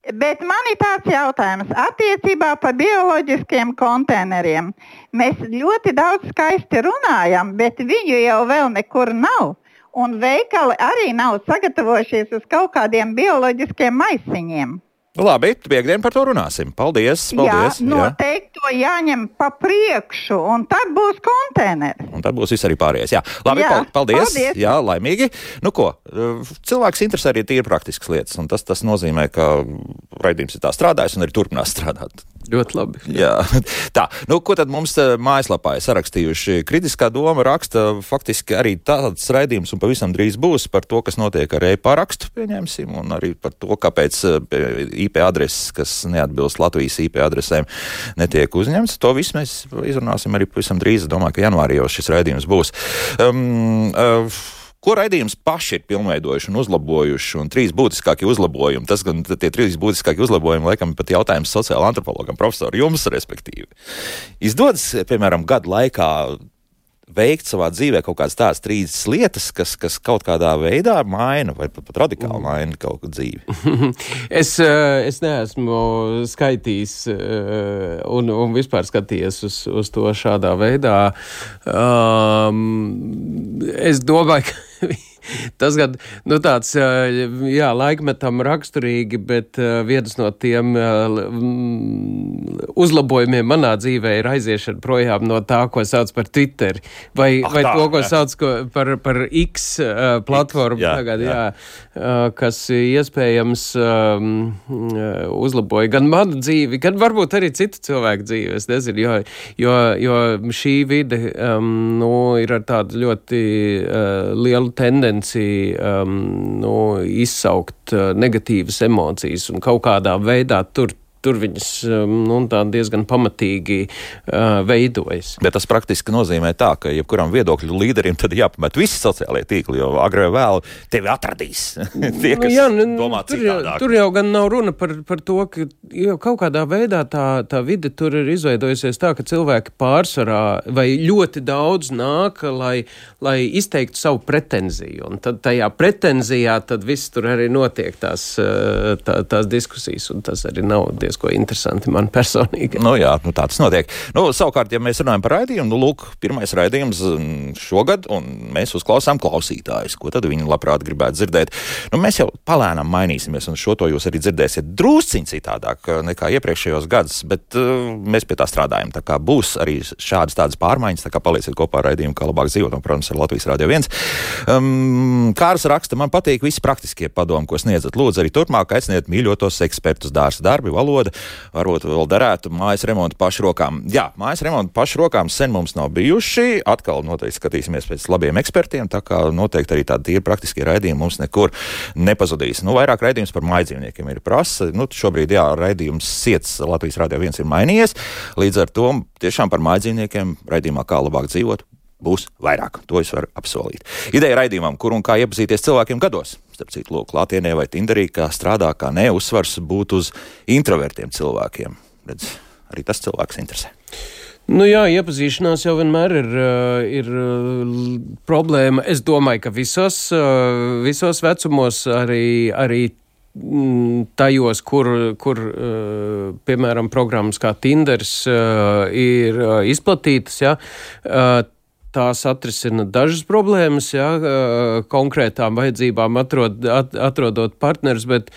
Bet man ir tāds jautājums attiecībā par bioloģiskiem konteineriem. Mēs ļoti daudz skaisti runājam, bet viņu jau vēl nekur nav. Un veikali arī nav sagatavojušies uz kaut kādiem bioloģiskiem maisiņiem. Nu, labi, piekdien par to runāsim. Paldies! paldies jā, noteikti jā. to jāņem pa priekšu, un tad būs konteineri. Un tad būs viss arī pārējais. Jā, labi, jā, paldies! paldies. Jā, laimīgi. Nu, ko, cilvēks interesē arī tīri praktiskas lietas, un tas, tas nozīmē, ka raidījums ir tā strādājis un arī turpinās strādāt. Ļoti labi. Jā. Tā, nu, ko tad mums eh, mājaslapā ir sarakstījuši? Kritiskā doma raksta faktiski arī tāds raidījums, un pavisam drīz būs par to, kas notiek ar e-parakstu, pieņemsim, un arī par to, kāpēc eh, IP adreses, kas neatbilst Latvijas IP adresēm, netiek uzņemts. To visu mēs izrunāsim arī pavisam drīz. Domāju, ka janvārī jau šis raidījums būs. Um, uh, Ko raidījums paši ir pilnveidojuši un uzlabojuši? Un trīs būtiskākie uzlabojumi. Tas gan tie trīs būtiskākie uzlabojumi, laikam, pat jautājums sociāla antropologam, profesoram, jums, respektīvi. Izdodas, piemēram, gadu laikā veikt savā dzīvē kaut kādas tādas trīs lietas, kas, kas kaut kādā veidā maina vai pat, pat radikāli mm. maina kaut kādu dzīvi? es, eh, es neesmu skaitījis eh, un, un vispār skatījies uz, uz to šādā veidā. Um, es domāju, ka Tas gan nu, tāds, jā, laikmetam raksturīgi, bet viens no tiem uzlabojumiem manā dzīvē ir aiziešana projām no tā, ko sauc par Twitter, vai, Ach, vai tā, to, ko jā. sauc ko, par, par X platformu X, jā, tagad, jā. Jā, kas iespējams um, uzlaboja gan manu dzīvi, gan varbūt arī citu cilvēku dzīvi. Es nezinu, jo, jo, jo šī vide um, nu, ir ar tādu ļoti uh, lielu tendenci tendenci um, nu, izsaukt uh, negatīvas emocijas un kaut kādā veidā tur tur viņas nu, diezgan pamatīgi uh, veidojas. Bet tas praktiski nozīmē tā, ka jebkuram viedokļu līderim tad jāpamet visi sociālie tīkli, jo agrāk vai vēl tevi atradīs. Tie, nu, jā, nu, tur, citādāk. tur jau gan nav runa par, par to, ka kaut kādā veidā tā, tā vide tur ir izveidojusies tā, ka cilvēki pārsvarā vai ļoti daudz nāk, lai, lai izteiktu savu pretenziju. Un tad tajā pretenzijā tad viss tur arī notiek tās, tā, tās diskusijas, un tas arī nav diezko interesanti man personīgi. Nu jā, nu tā tas notiek. Nu, savukārt, ja mēs runājam par raidījumu, nu lūk, pirmais raidījums mm, šogad, un mēs uzklausām klausītājus, ko tad viņi labprāt gribētu dzirdēt. Nu, mēs jau palēnām mainīsimies, un šo to jūs arī dzirdēsiet drusciņ citādāk nekā iepriekšējos gados, bet uh, mēs pie tā strādājam. Tā kā būs arī šādas tādas pārmaiņas, tā kā palieciet kopā ar raidījumu, kā labāk dzīvot, un, protams, ar Latvijas Rādio 1. Um, Kārs raksta, man patīk visi praktiskie padomi, ko sniedzat. Lūdzu, arī turpmāk aiciniet mīļotos ekspertus, dārza darbi, valoda, varbūt vēl derētu mājas remontu pašu rokām. Jā, mājas remontu pašu rokām sen mums nav bijuši. Atkal noteikti skatīsimies pēc labiem ekspertiem, tā kā noteikti arī tādi tīri praktiskie raidījumi mums nekur nepazudīs. Nu, vairāk raidījums par mājdzīvniekiem ir prasa. Nu, šobrīd, jā, raidījums Siets Latvijas Rādio 1 ir mainījies. Līdz ar to tiešām par mājdzīvniekiem raidījumā kā labāk dzīvot būs vairāk. To es varu apsolīt. Ideja raidījumam, kur un kā iepazīties cilvēkiem gados. Starp citu, lūk, klātienē vai Tinderī, kā strādā, kā ne, uzsvars būtu uz introvertiem cilvēkiem. Redz, arī tas cilvēks interesē. Nu jā, iepazīšanās jau vienmēr ir, ir problēma. Es domāju, ka visos, visos vecumos arī, arī mm, tajos, kur, kur piemēram, programmas kā Tinders ir izplatītas, ja, tās atrisina dažas problēmas, jā, konkrētām vajadzībām atrod, at, atrodot partners, bet,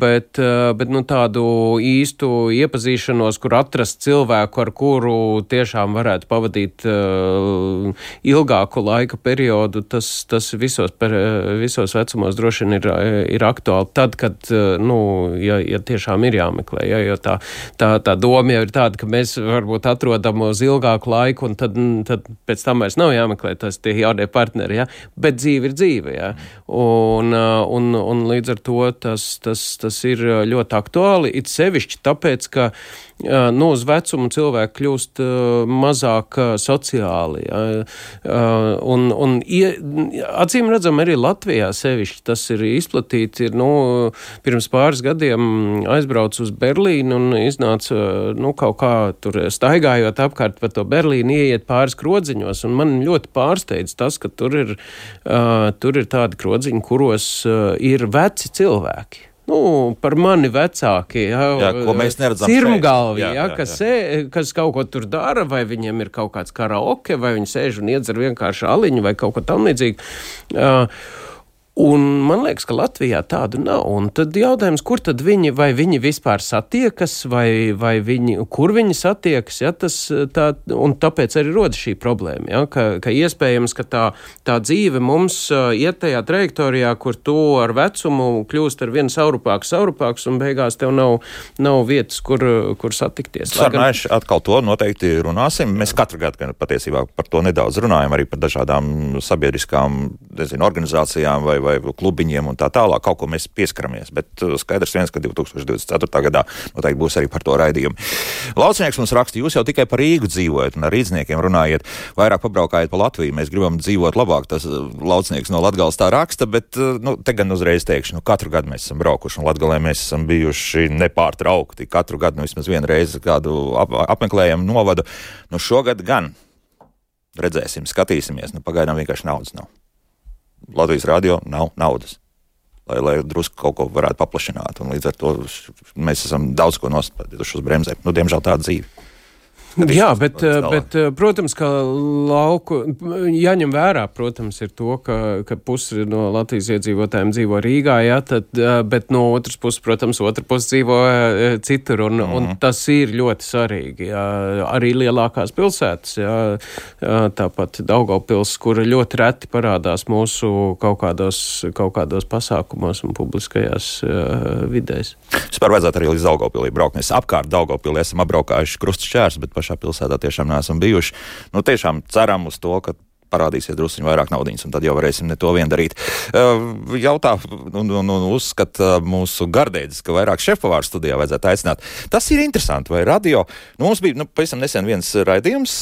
bet, bet nu, tādu īstu iepazīšanos, kur atrast cilvēku, ar kuru tiešām varētu pavadīt ilgāku laika periodu, tas, tas visos, per, visos vecumos droši vien ir, ir aktuāli. Tad, kad, nu, ja, ja tiešām ir jāmeklē, ja, jo tā, tā, tā doma jau ir tāda, ka mēs varbūt atrodam uz ilgāku laiku, un tad, tad pēc tam vairs nav jāmeklē tas tie jaunie partneri, ja? bet dzīve ir dzīve. Ja? Un, uh, un, un līdz ar to tas, tas, tas ir ļoti aktuāli, it sevišķi tāpēc, ka nu, uz vecumu cilvēki kļūst mazāk sociāli. Ja, un, un acīm redzam, arī Latvijā sevišķi tas ir izplatīts. Ir, nu, pirms pāris gadiem aizbraucu uz Berlīnu un iznāca nu, kaut kā tur staigājot apkārt pa to Berlīnu, ieiet pāris krodziņos. Man ļoti pārsteidz tas, ka tur ir, tur ir tādi krodziņi, kuros ir veci cilvēki nu, par mani vecāki, ja, jā, ko mēs neredzam. Sirmgalvi, jā, jā, jā, kas, jā. Sē, kas kaut ko tur dara, vai viņiem ir kaut kāds karaoke, vai viņi sēž un iedzer vienkārši aliņu vai kaut ko tam līdzīgu. Uh, Un man liekas, ka Latvijā tādu nav. Un tad jautājums, kur tad viņi, vai viņi vispār satiekas, vai, vai viņi, kur viņi satiekas, ja, tas, tā, un tāpēc arī rodas šī problēma, ja, ka, ka iespējams, ka tā, tā dzīve mums iet tajā trajektorijā, kur tu ar vecumu kļūst ar vien saurupāks, saurupāks, un beigās tev nav, nav vietas, kur, kur satikties. Sarunājuši gan... atkal to noteikti runāsim. Mēs katru gadu gan patiesībā par to nedaudz runājam, arī par dažādām sabiedriskām, nezinu, organizācijām vai vai klubiņiem un tā tālāk. Kaut ko mēs pieskaramies, bet uh, skaidrs viens, ka 2024. gadā noteikti būs arī par to raidījumu. Laucinieks mums raksta, jūs jau tikai par Rīgu dzīvojat un ar rīzniekiem runājiet, vairāk pabraukājiet pa Latviju. Mēs gribam dzīvot labāk. Tas uh, laucinieks no Latgales tā raksta, bet uh, nu, te gan uzreiz teikšu, nu, katru gadu mēs esam braukuši un Latgalē mēs esam bijuši nepārtraukti. Katru gadu nu, vismaz vienu reizi kādu ap, apmeklējam novadu. Nu, šogad gan redzēsim, skatīsimies. Nu, pagaidām vienkārši naudas nav. Latvijas radio nav naudas. Lai, lai drusku kaut ko varētu paplašināt. Līdz ar to mēs esam daudz ko nospēduši uz bremzēm. Nu, diemžēl tāda dzīve. Jā, bet, eh, bet, eh, protams, ka lauku jāņem vērā, protams, ir to, ka, ka pusi no Latvijas iedzīvotājiem dzīvo Rīgā, jā, tad, eh, bet no otras puses, protams, otra puse dzīvo citur, un, mm -hmm. un mhm. tas ir ļoti svarīgi. Jā, arī lielākās pilsētas, jā, tāpat Daugavpils, kur ļoti reti parādās mūsu kaut kādos, kaut kādos pasākumos un publiskajās uh, vidēs. Vispār vajadzētu arī līdz Daugavpilī braukt. Mēs apkārt Daugavpilī esam apbraukājuši krustšķērs, bet pašā pilsētā tiešām neesam bijuši. Nu, tiešām ceram uz to, ka parādīsies druskuļi vairāk naudas, un tad jau varēsim ne to vien darīt. Jautā un, un, un uzskata mūsu gardēdzis, ka vairāk šefpavāru studijā vajadzētu aicināt. Tas ir interesanti, vai radio. Nu, mums bija nu, pavisam nesen viens raidījums,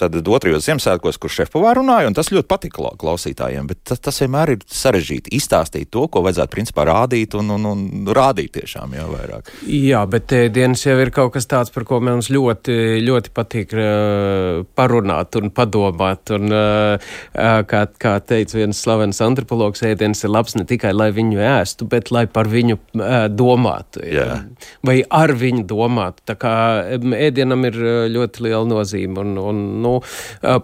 tad otrajos Ziemassvētkos, kur šefpavāru runāja, un tas ļoti patika klausītājiem, bet tas, tas vienmēr ir sarežģīti izstāstīt to, ko vajadzētu principā rādīt un, un, un rādīt tiešām jau vairāk. Jā, bet dienas jau ir kaut kas tāds, par ko mums ļoti, ļoti patīk uh, parunāt un padomāt. Un, uh, kā, kā teica viens slavens antropologs, ēdienas ir labs ne tikai, lai viņu ēstu, bet lai par viņu uh, domātu. Jā. Vai ar viņu domātu. Tā kā ēdienam ir ļoti liela nozīme. Un, un, nu,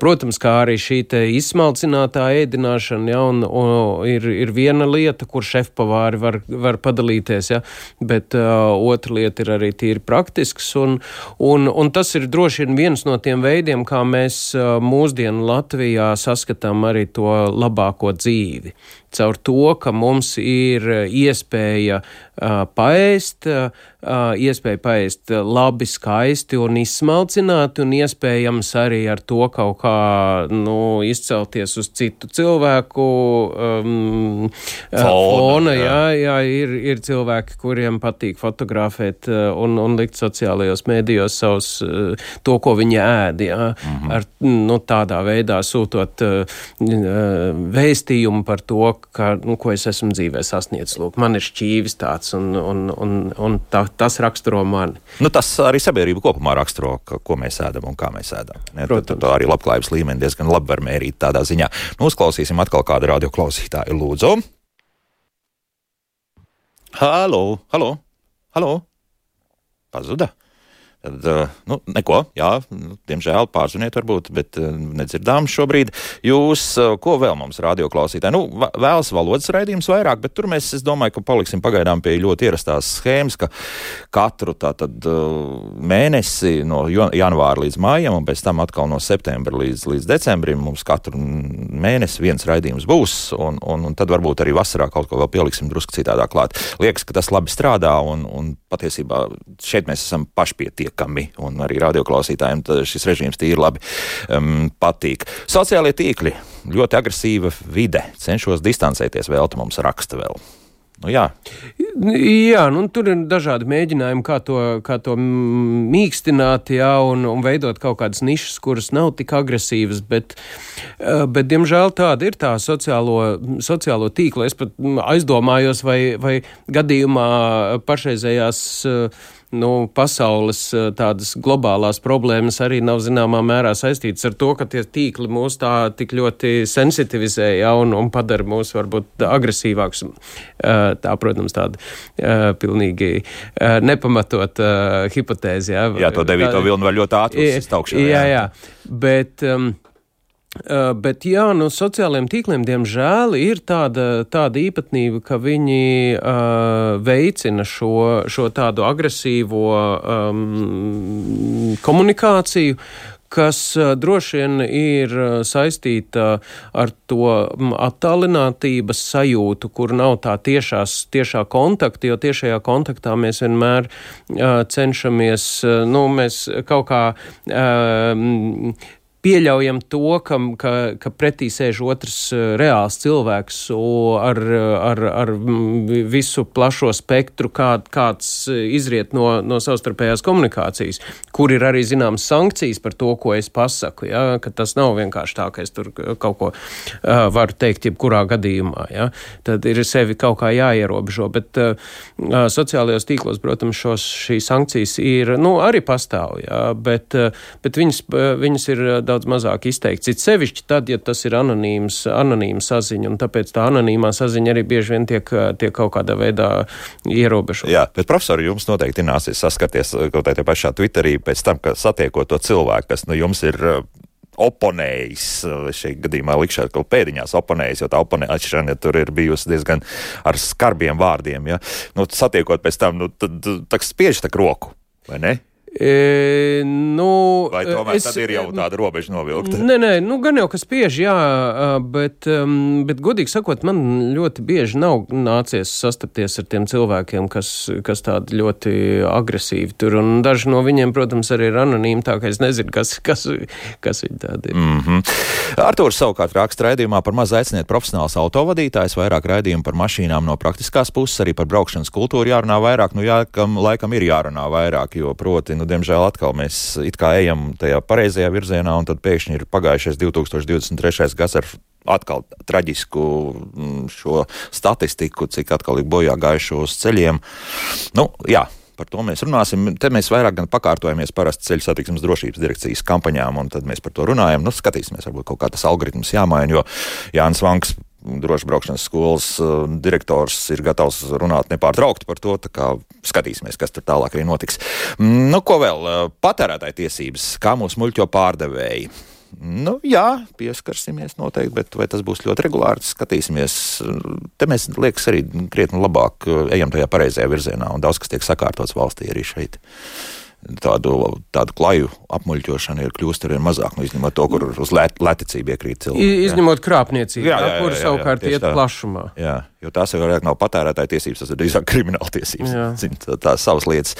protams, kā arī šī izsmalcinātā ēdināšana ja, un, un ir, ir viena lieta, kur šefpavāri var, var padalīties, ja, bet uh, otra lieta ir arī tīri praktisks. Un, un, un tas ir droši vien viens no tiem veidiem, kā mēs uh, mūsdienu Latvijā saskatām arī to labāko dzīvi caur to, ka mums ir uh, iespēja uh, paēst, uh, iespēja paēst labi, skaisti un izsmalcināti, un iespējams arī ar to kaut kā nu, izcelties uz citu cilvēku um, fona. Jā, jā ir, ir cilvēki, kuriem patīk fotografēt un, un likt sociālajos mēdījos savus, to, ko viņi ēd. Jā, mm -hmm. ar, nu, tādā veidā sūtot uh, vēstījumu par to, ka, nu, ko es esmu dzīvē sasniedzis. Lūk, man ir šķīvis tāds, un, un, un, un tā, tas raksturo mani. Nu, tas arī sabiedrība kopumā raksturo, ka, ko mēs ēdam un kā mēs ēdam. Ne? Tad, tad arī labklājības līmeni diezgan labi var mērīt tādā ziņā. Nu, uzklausīsim atkal kādu radioklausītāju. Lūdzu! Halo! Halo! Halo! Pazuda! Tad, eh, nu, neko, jā, nu, diemžēl pārzvaniet, varbūt, bet eh, nedzirdām šobrīd. Jūs, eh, ko vēl mums radioklausītāji? Nu, vēlas valodas raidījums vairāk, bet tur mēs, es domāju, ka paliksim pagaidām pie ļoti ierastās schēmas, ka katru tātad mēnesi no janvāra līdz mājam, un pēc tam atkal no septembra līdz, līdz decembrim mums katru mēnesi viens raidījums būs, un, un, un tad varbūt arī vasarā kaut ko vēl pieliksim drusku citādā klāt. Liekas, ka tas labi strādā, un, un patiesībā šeit mēs esam pašpietiekami pietiekami, un arī radioklausītājiem šis režīms tīri labi um, patīk. Sociālie tīkli, ļoti agresīva vide, cenšos distancēties, vēl te mums raksta vēl. Nu, jā. jā, nu, tur ir dažādi mēģinājumi, kā to, kā to mīkstināt, jā, un, un veidot kaut kādas nišas, kuras nav tik agresīvas. Bet, eh, bet diemžēl tāda ir tā sociālo, sociālo tīkla. Es pat aizdomājos, vai, vai gadījumā pašreizējās uh, nu, pasaules eh, tādas globālās problēmas arī nav zināmā mērā saistītas ar to, ka tie tīkli mūs tā tik ļoti sensitivizē ja, un, un padara mūs varbūt agresīvāks. Eh, tā, protams, tāda eh, pilnīgi nepamatot hipotēze. Ja. Jā, to devīto vilnu var ļoti ātri augšā. Jā, jā. Bet, um, bet jā, no sociālajiem tīkliem, diemžēl, ir tāda, tāda īpatnība, ka viņi uh, veicina šo, šo tādu agresīvo um, komunikāciju, kas droši vien ir saistīta ar to attālinātības sajūtu, kur nav tā tiešās, tiešā kontakta, jo tiešajā kontaktā mēs vienmēr uh, cenšamies, uh, nu, mēs kaut kā. Uh, pieļaujam to, ka, ka, ka pretī sēž otrs eh, reāls cilvēks ar, ar, ar visu plašo spektru, kā, kāds izriet no, no savstarpējās komunikācijas, kur ir arī zināmas sankcijas par to, ko es pasaku. Ja? Tas nav vienkārši tā, ka es tur kaut ko uh, varu teikt jebkurā gadījumā. Ja? Tad ir sevi kaut kā jāierobežo, bet uh, sociālajos tīklos, protams, šos, šīs sankcijas ir, nu, arī pastāv, ja? bet, uh, bet viņas, viņas ir daudz daudz mazāk izteikts. It sevišķi tad, ja tas ir anonīms, anonīma saziņa, un tāpēc tā anonīmā saziņa arī bieži vien tiek, tiek kaut kādā veidā ierobežota. Jā, bet profesori, jums noteikti nāksies saskarties kaut kādā pašā Twitterī pēc tam, kad satiekot to cilvēku, kas nu jums ir oponējis. Šajā gadījumā likšu kaut pēdiņās oponējis, jo tā oponēšana ja tur ir bijusi diezgan ar skarbiem vārdiem. Ja? Nu, satiekot pēc tam, nu, tad, tad spiež tā roku, vai ne? E, nu, Vai tomēr es, ir jau tāda robeža novilkta? Nē, nē, nu, gan jau kas spiež, jā, bet, um, bet godīgi sakot, man ļoti bieži nav nācies sastapties ar tiem cilvēkiem, kas, kas tādi ļoti agresīvi tur, un daži no viņiem, protams, arī ir anonīmi, tā ka es nezinu, kas, kas, kas viņi tādi ir. Mm -hmm. Artūrs savukārt raksta raidījumā par maz aiciniet profesionāls autovadītājs, vairāk raidījumu par mašīnām no praktiskās puses, arī par braukšanas kultūru jārunā vairāk, nu jā, kam laikam ir jārunā vairāk, jo proti, nu, nu, diemžēl atkal mēs ejam tajā pareizajā virzienā, un tad pēkšņi ir pagājušais 2023. gads ar atkal traģisku mm, šo statistiku, cik atkal ir bojā gājušo uz ceļiem. Nu, jā, par to mēs runāsim. Te mēs vairāk gan pakārtojamies parasti ceļu satiksmes drošības direkcijas kampaņām, un tad mēs par to runājam. Nu, skatīsimies, varbūt kaut kā tas algoritms jāmaina, jo Jānis Vanks droši braukšanas skolas uh, direktors ir gatavs runāt nepārtraukti par to. Skatīsimies, kas tur tālāk arī notiks. Mm, nu, ko vēl? Uh, patērētāja tiesības, kā mūsu muļķo pārdevēji. Nu, jā, pieskarsimies noteikti, bet vai tas būs ļoti regulāri, skatīsimies. Te mēs, liekas, arī krietni labāk uh, ejam tajā pareizajā virzienā, un daudz kas tiek sakārtots valstī arī šeit tādu, tādu klaju apmuļķošanu ir kļūst ar vien mazāk, nu, izņemot to, kur uz lēt, lēticību iekrīt cilvēki. Izņemot krāpniecību, jā, jā, jā, kur savukārt iet tā, plašumā. Jā, jo tās jau vairāk nav patērētāja tiesības, tas ir drīzāk krimināla tiesības. Zin, tā, tās savas lietas.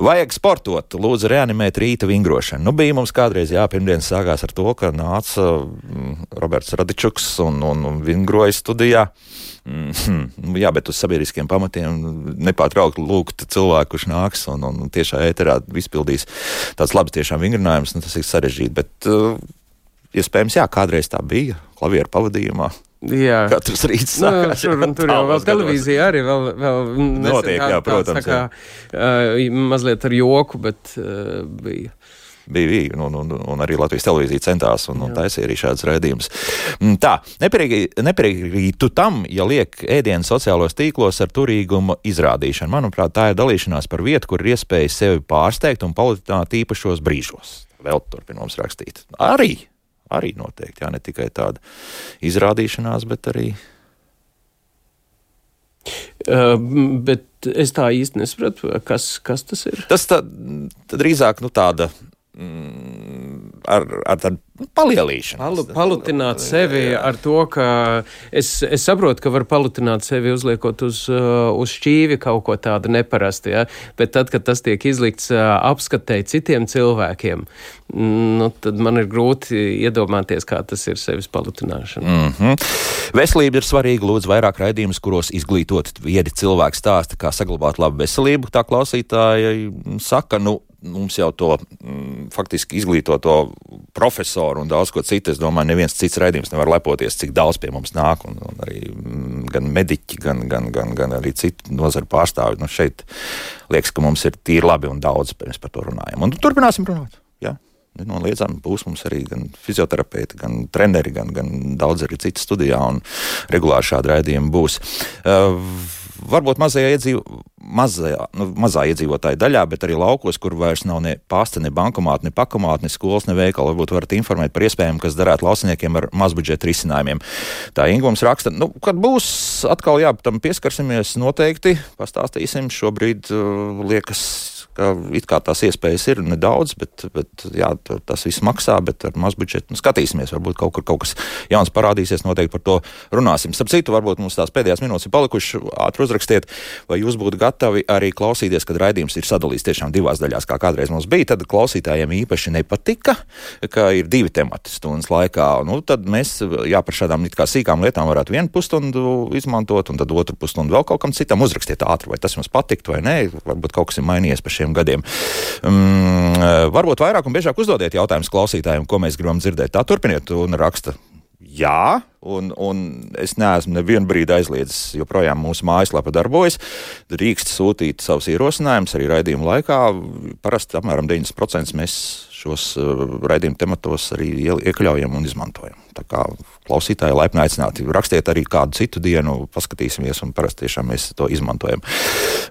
Vajag sportot, lūdzu reanimēt rīta vingrošanu. Nu, bija mums kādreiz, jā, pirmdienas sākās ar to, ka nāca mm, Roberts Radičuks un, un, un vingroja studijā. Mm, jā, bet uz sabiedriskiem pamatiem nepārtraukti lūgt cilvēku, kurš nāks un, un tiešā ēterā izpildīs tāds labs tiešām vingrinājumus, nu, tas ir sarežģīti. Bet, uh, iespējams, jā, kādreiz tā bija klavieru pavadījumā. Jā, katrs rīts nu, sākās. Nu, tur, tur jau vēl televīzija arī vēl, vēl notiek, jā, protams. Tā kā, jā. Uh, mazliet ar joku, bet uh, bija bija, un, un, un arī Latvijas televīzija centās un, un taisīja arī šādas raidījumus. Mm, tā, nepiekrītu tam, ja liek ēdienu sociālos tīklos ar turīgumu izrādīšanu. Manuprāt, tā ir dalīšanās par vietu, kur ir iespēja sevi pārsteigt un palitināt īpašos brīžos. Vēl turpinām mums rakstīt. Arī, arī noteikti, jā, ne tikai tāda izrādīšanās, bet arī. Uh, bet es tā īsti nesaprotu, kas, kas tas ir. Tas tā, drīzāk nu, tāda ar, ar tādu palielīšanu. Palu, palutināt sevi ar to, ka es, es saprotu, ka var palutināt sevi uzliekot uz, uh, uz šķīvi kaut ko tādu neparastu, ja? bet tad, kad tas tiek izlikts uh, apskatēji citiem cilvēkiem, nu, tad man ir grūti iedomāties, kā tas ir sevis palutināšana. Mm -hmm. Veselība ir svarīga. Lūdzu, vairāk raidījumus, kuros izglītot viedi cilvēki stāsta, kā saglabāt labu veselību. Tā klausītāja saka, nu, mums jau to mm, faktiski izglītoto profesoru un daudz ko citu. Es domāju, neviens cits raidījums nevar lepoties, cik daudz pie mums nāk. Un, un arī mm, gan mediķi, gan, gan, gan, gan arī citu nozaru pārstāvji. Nu, šeit liekas, ka mums ir tīri labi un daudz mēs par to runājam. Un turpināsim runāt. Ja? Nenoliedzami būs mums arī gan fizioterapeiti, gan treneri, gan, gan daudz arī citu studijā, un regulāri šādi raidījumi būs. Uh, varbūt mazajā iedzīvotājā mazajā, nu, mazā iedzīvotāja daļā, bet arī laukos, kur vairs nav ne pasta, ne bankomāta, ne pakomāta, ne skolas, ne veikala. Varbūt varat informēt par iespējām, kas darētu lauksaimniekiem ar mazbudžeta risinājumiem. Tā Ingūns raksta, nu, kad būs atkal, jā, tam pieskarsimies noteikti, pastāstīsim. Šobrīd uh, liekas ka it kā tās iespējas ir nedaudz, bet, bet jā, tas viss maksā, bet ar mazu budžetu nu, skatīsimies. Varbūt kaut kur kaut kas jauns parādīsies, noteikti par to runāsim. Starp citu, varbūt mums tās pēdējās minūtes ir palikušas. Ātri uzrakstiet, vai jūs būtu gatavi arī klausīties, kad raidījums ir sadalīts tiešām divās daļās, kā kādreiz mums bija. Tad klausītājiem īpaši nepatika, ka ir divi temati stundas laikā. Nu, tad mēs jā, par šādām sīkām lietām varētu vienu pusstundu izmantot, un tad otru pusstundu vēl kaut kam citam uzrakstiet ātri, vai tas jums patiktu vai nē. Varbūt kaut kas ir mainījies par šiem gadiem. Um, varbūt vairāk un biežāk uzdodiet jautājumus klausītājiem, ko mēs gribam dzirdēt. Tā turpiniet un raksta. Jā, un, un es neesmu nevienu brīdi aizliedzis, joprojām mūsu mājaslapa darbojas. Drīkst sūtīt savus ierosinājumus arī raidījuma laikā. Parasti apmēram 90% mēs šos uh, raidījuma tematos arī iekļaujam un izmantojam. Tā kā klausītāji laipni aicināti. Rakstiet arī kādu citu dienu, paskatīsimies, un parasti tiešām mēs to izmantojam.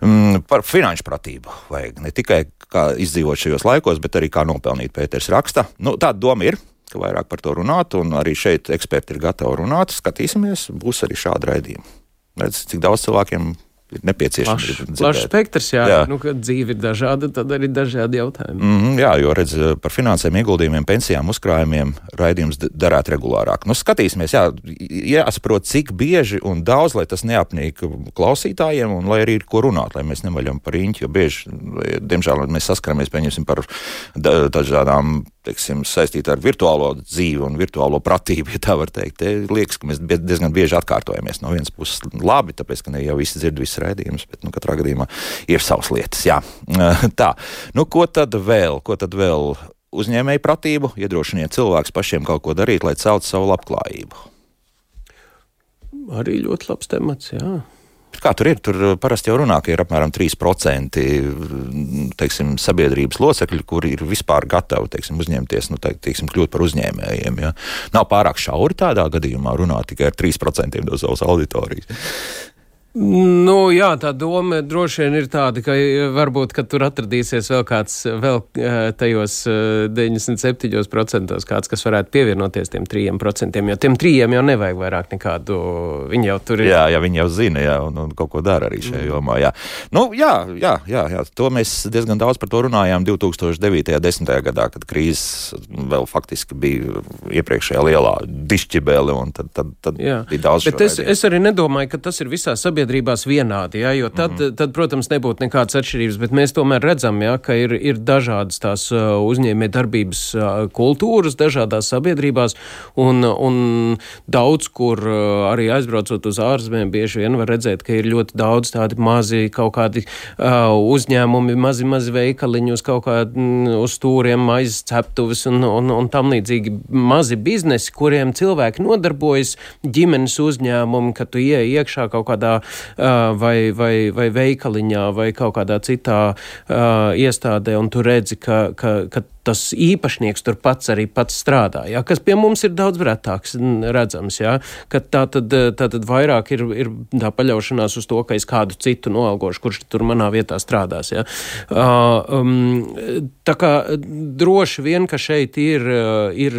Mm, par finanšu pratību vajag ne tikai kā izdzīvot šajos laikos, bet arī kā nopelnīt Pēters raksta. Nu, tāda doma ir ka vairāk par to runāt, un arī šeit eksperti ir gatavi runāt. Skatīsimies, būs arī šādi raidījumi. Redz, cik daudz cilvēkiem ir nepieciešams. Plašs plaš spektrs, jā. jā. Nu, kad dzīve ir dažāda, tad arī dažādi jautājumi. Mm -hmm, jā, jo redz, par finansēm, ieguldījumiem, pensijām, uzkrājumiem raidījums darētu regulārāk. Nu, skatīsimies, jā, jāsaprot, cik bieži un daudz, lai tas neapnīk klausītājiem un lai arī ir ko runāt, lai mēs nevaļam par īņķi, jo bieži, diemžēl, mēs saskaramies, pieņemsim, par dažādām teiksim, saistīta ar virtuālo dzīvi un virtuālo pratību, ja tā var teikt. Te liekas, ka mēs diezgan bieži atkārtojamies. No vienas puses, labi, tāpēc, ka ne jau visi dzird visus raidījumus, bet nu, katrā gadījumā ir savas lietas. Jā. Tā, nu, ko tad vēl? Ko tad vēl? Uzņēmēju pratību, iedrošiniet cilvēkus pašiem kaut ko darīt, lai celtu savu labklājību. Arī ļoti labs temats, jā. Kā tur ir? Tur uh, parasti jau runā, ka ir apmēram 3% teiksim, sabiedrības locekļi, kuri ir vispār gatavi teiksim, uzņemties, nu, teiksim, kļūt par uzņēmējiem. Ja? Nav pārāk šauri tādā gadījumā runāt tikai ar 3% no savas auditorijas. Nu, jā, tā doma droši vien ir tāda, ka varbūt ka tur atradīsies vēl kāds, vēl tajos 97% kāds, kas varētu pievienoties tiem 3%, jo tiem trījiem jau nevajag vairāk nekādu, viņi jau tur ir. Jā, jā viņi jau zina, jā, un, un kaut ko dara arī šajā mm. jomā, jā. Nu, jā, jā, jā, jā, to mēs diezgan daudz par to runājām 2009. un 10. gadā, kad krīzes vēl faktiski bija iepriekšējā lielā dišķibēle, un tad, tad, tad jā. bija daudz. Bet es, es arī nedomāju, ka tas ir visā sabiedrībā sabiedrībās vienādi, ja, jo tad, mm -hmm. tad, protams, nebūtu nekādas atšķirības, bet mēs tomēr redzam, ja, ka ir, ir dažādas tās uh, uzņēmē darbības uh, kultūras dažādās sabiedrībās, un, un daudz, kur uh, arī aizbraucot uz ārzemēm, bieži vien var redzēt, ka ir ļoti daudz tādi mazi kaut kādi uh, uzņēmumi, mazi, mazi veikaliņi uz kaut kādiem mm, uz stūriem, maizes ceptuves un, un, un tam līdzīgi mazi biznesi, kuriem cilvēki nodarbojas, ģimenes uzņēmumi, ka tu ieej iekšā kaut kādā vai, vai, vai veikaliņā vai kaut kādā citā iestādē, un tu redzi, ka, ka, ka tas īpašnieks tur pats arī pats strādā, ja, kas pie mums ir daudz retāks redzams, ja, ka tā tad, tā tad vairāk ir, ir tā paļaušanās uz to, ka es kādu citu noalgošu, kurš tur manā vietā strādās. Ja. Uh, um, tā kā droši vien, ka šeit ir, ir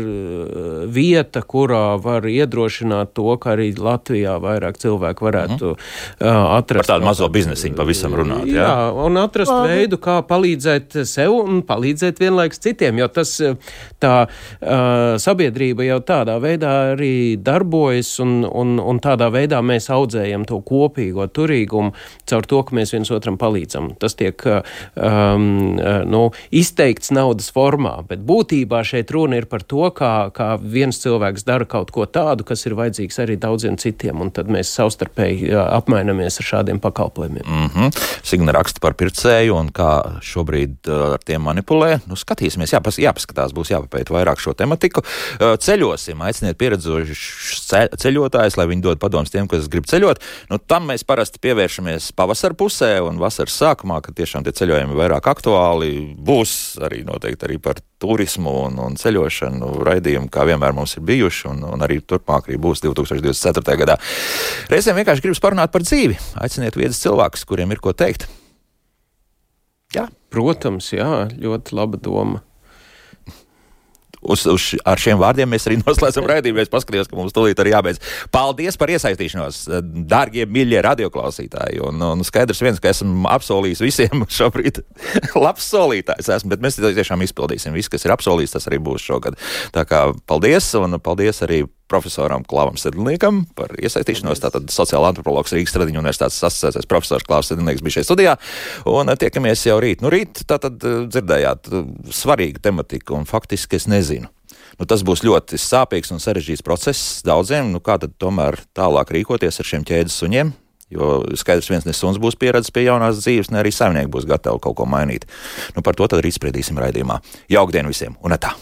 vieta, kurā var iedrošināt to, ka arī Latvijā vairāk cilvēku varētu mm. uh, atrast. Par tādu mazo biznesiņu pavisam runāt. Jā, jā un atrast Labi. veidu, kā palīdzēt sev un palīdzēt vienlaiks citiem citiem, jo tas eh, tā uh, sabiedrība jau tādā veidā arī darbojas, un, un, un tādā veidā mēs audzējam to kopīgo turīgumu caur to, ka mēs viens otram palīdzam. Tas tiek um, nu, izteikts naudas formā, bet būtībā šeit runa ir par to, kā, kā viens cilvēks dara kaut ko tādu, kas ir vajadzīgs arī daudziem citiem, un tad mēs savstarpēji apmainamies ar šādiem pakalpojumiem. Mm -hmm. Signa raksta par pircēju un kā šobrīd ar tiem manipulē. Nu, skatīsimies skatīsimies, jāpas, jāpaskatās, būs jāpapēta vairāk šo tematiku. Ceļosim, aiciniet pieredzošus ceļotājus, lai viņi dod padomus tiem, kas grib ceļot. Nu, tam mēs parasti pievēršamies pavasara pusē un vasaras sākumā, kad tiešām tie ceļojumi ir vairāk aktuāli. Būs arī noteikti arī par turismu un, un ceļošanu raidījumu, kā vienmēr mums ir bijuši, un, un arī turpmāk arī būs 2024. gadā. Reizēm vienkārši gribas parunāt par dzīvi. Aiciniet viedus cilvēkus, kuriem ir ko teikt. Jā. Protams, jā, ļoti laba doma uz, uz, ar šiem vārdiem mēs arī noslēdzam raidījumu. Es paskatījos, ka mums tūlīt arī jābeidz. Paldies par iesaistīšanos, dārgie mīļie radioklausītāji. Un, un skaidrs viens, ka esmu apsolījis visiem šobrīd labs solītājs esmu, bet mēs tiešām izpildīsim visu, kas ir apsolīts, tas arī būs šogad. Tā kā paldies un paldies arī profesoram Klāvam Sedlniekam par iesaistīšanos. Tātad sociāla antropologs Rīgas Tradiņu universitātes asociētais profesors Klāvs Sedlnieks bija šeit studijā. Un tiekamies jau rīt. Nu, rīt tātad dzirdējāt svarīgu tematiku un faktiski es nezinu. Nu, tas būs ļoti sāpīgs un sarežģīts process daudziem. Nu, kā tad tomēr tālāk rīkoties ar šiem ķēdes suņiem? Jo skaidrs, viens ne suns būs pieredzējis pie jaunās dzīves, ne arī saimnieki būs gatavi kaut ko mainīt. Nu, par to tad arī izspriedīsim raidījumā. Jaukdien visiem un tā!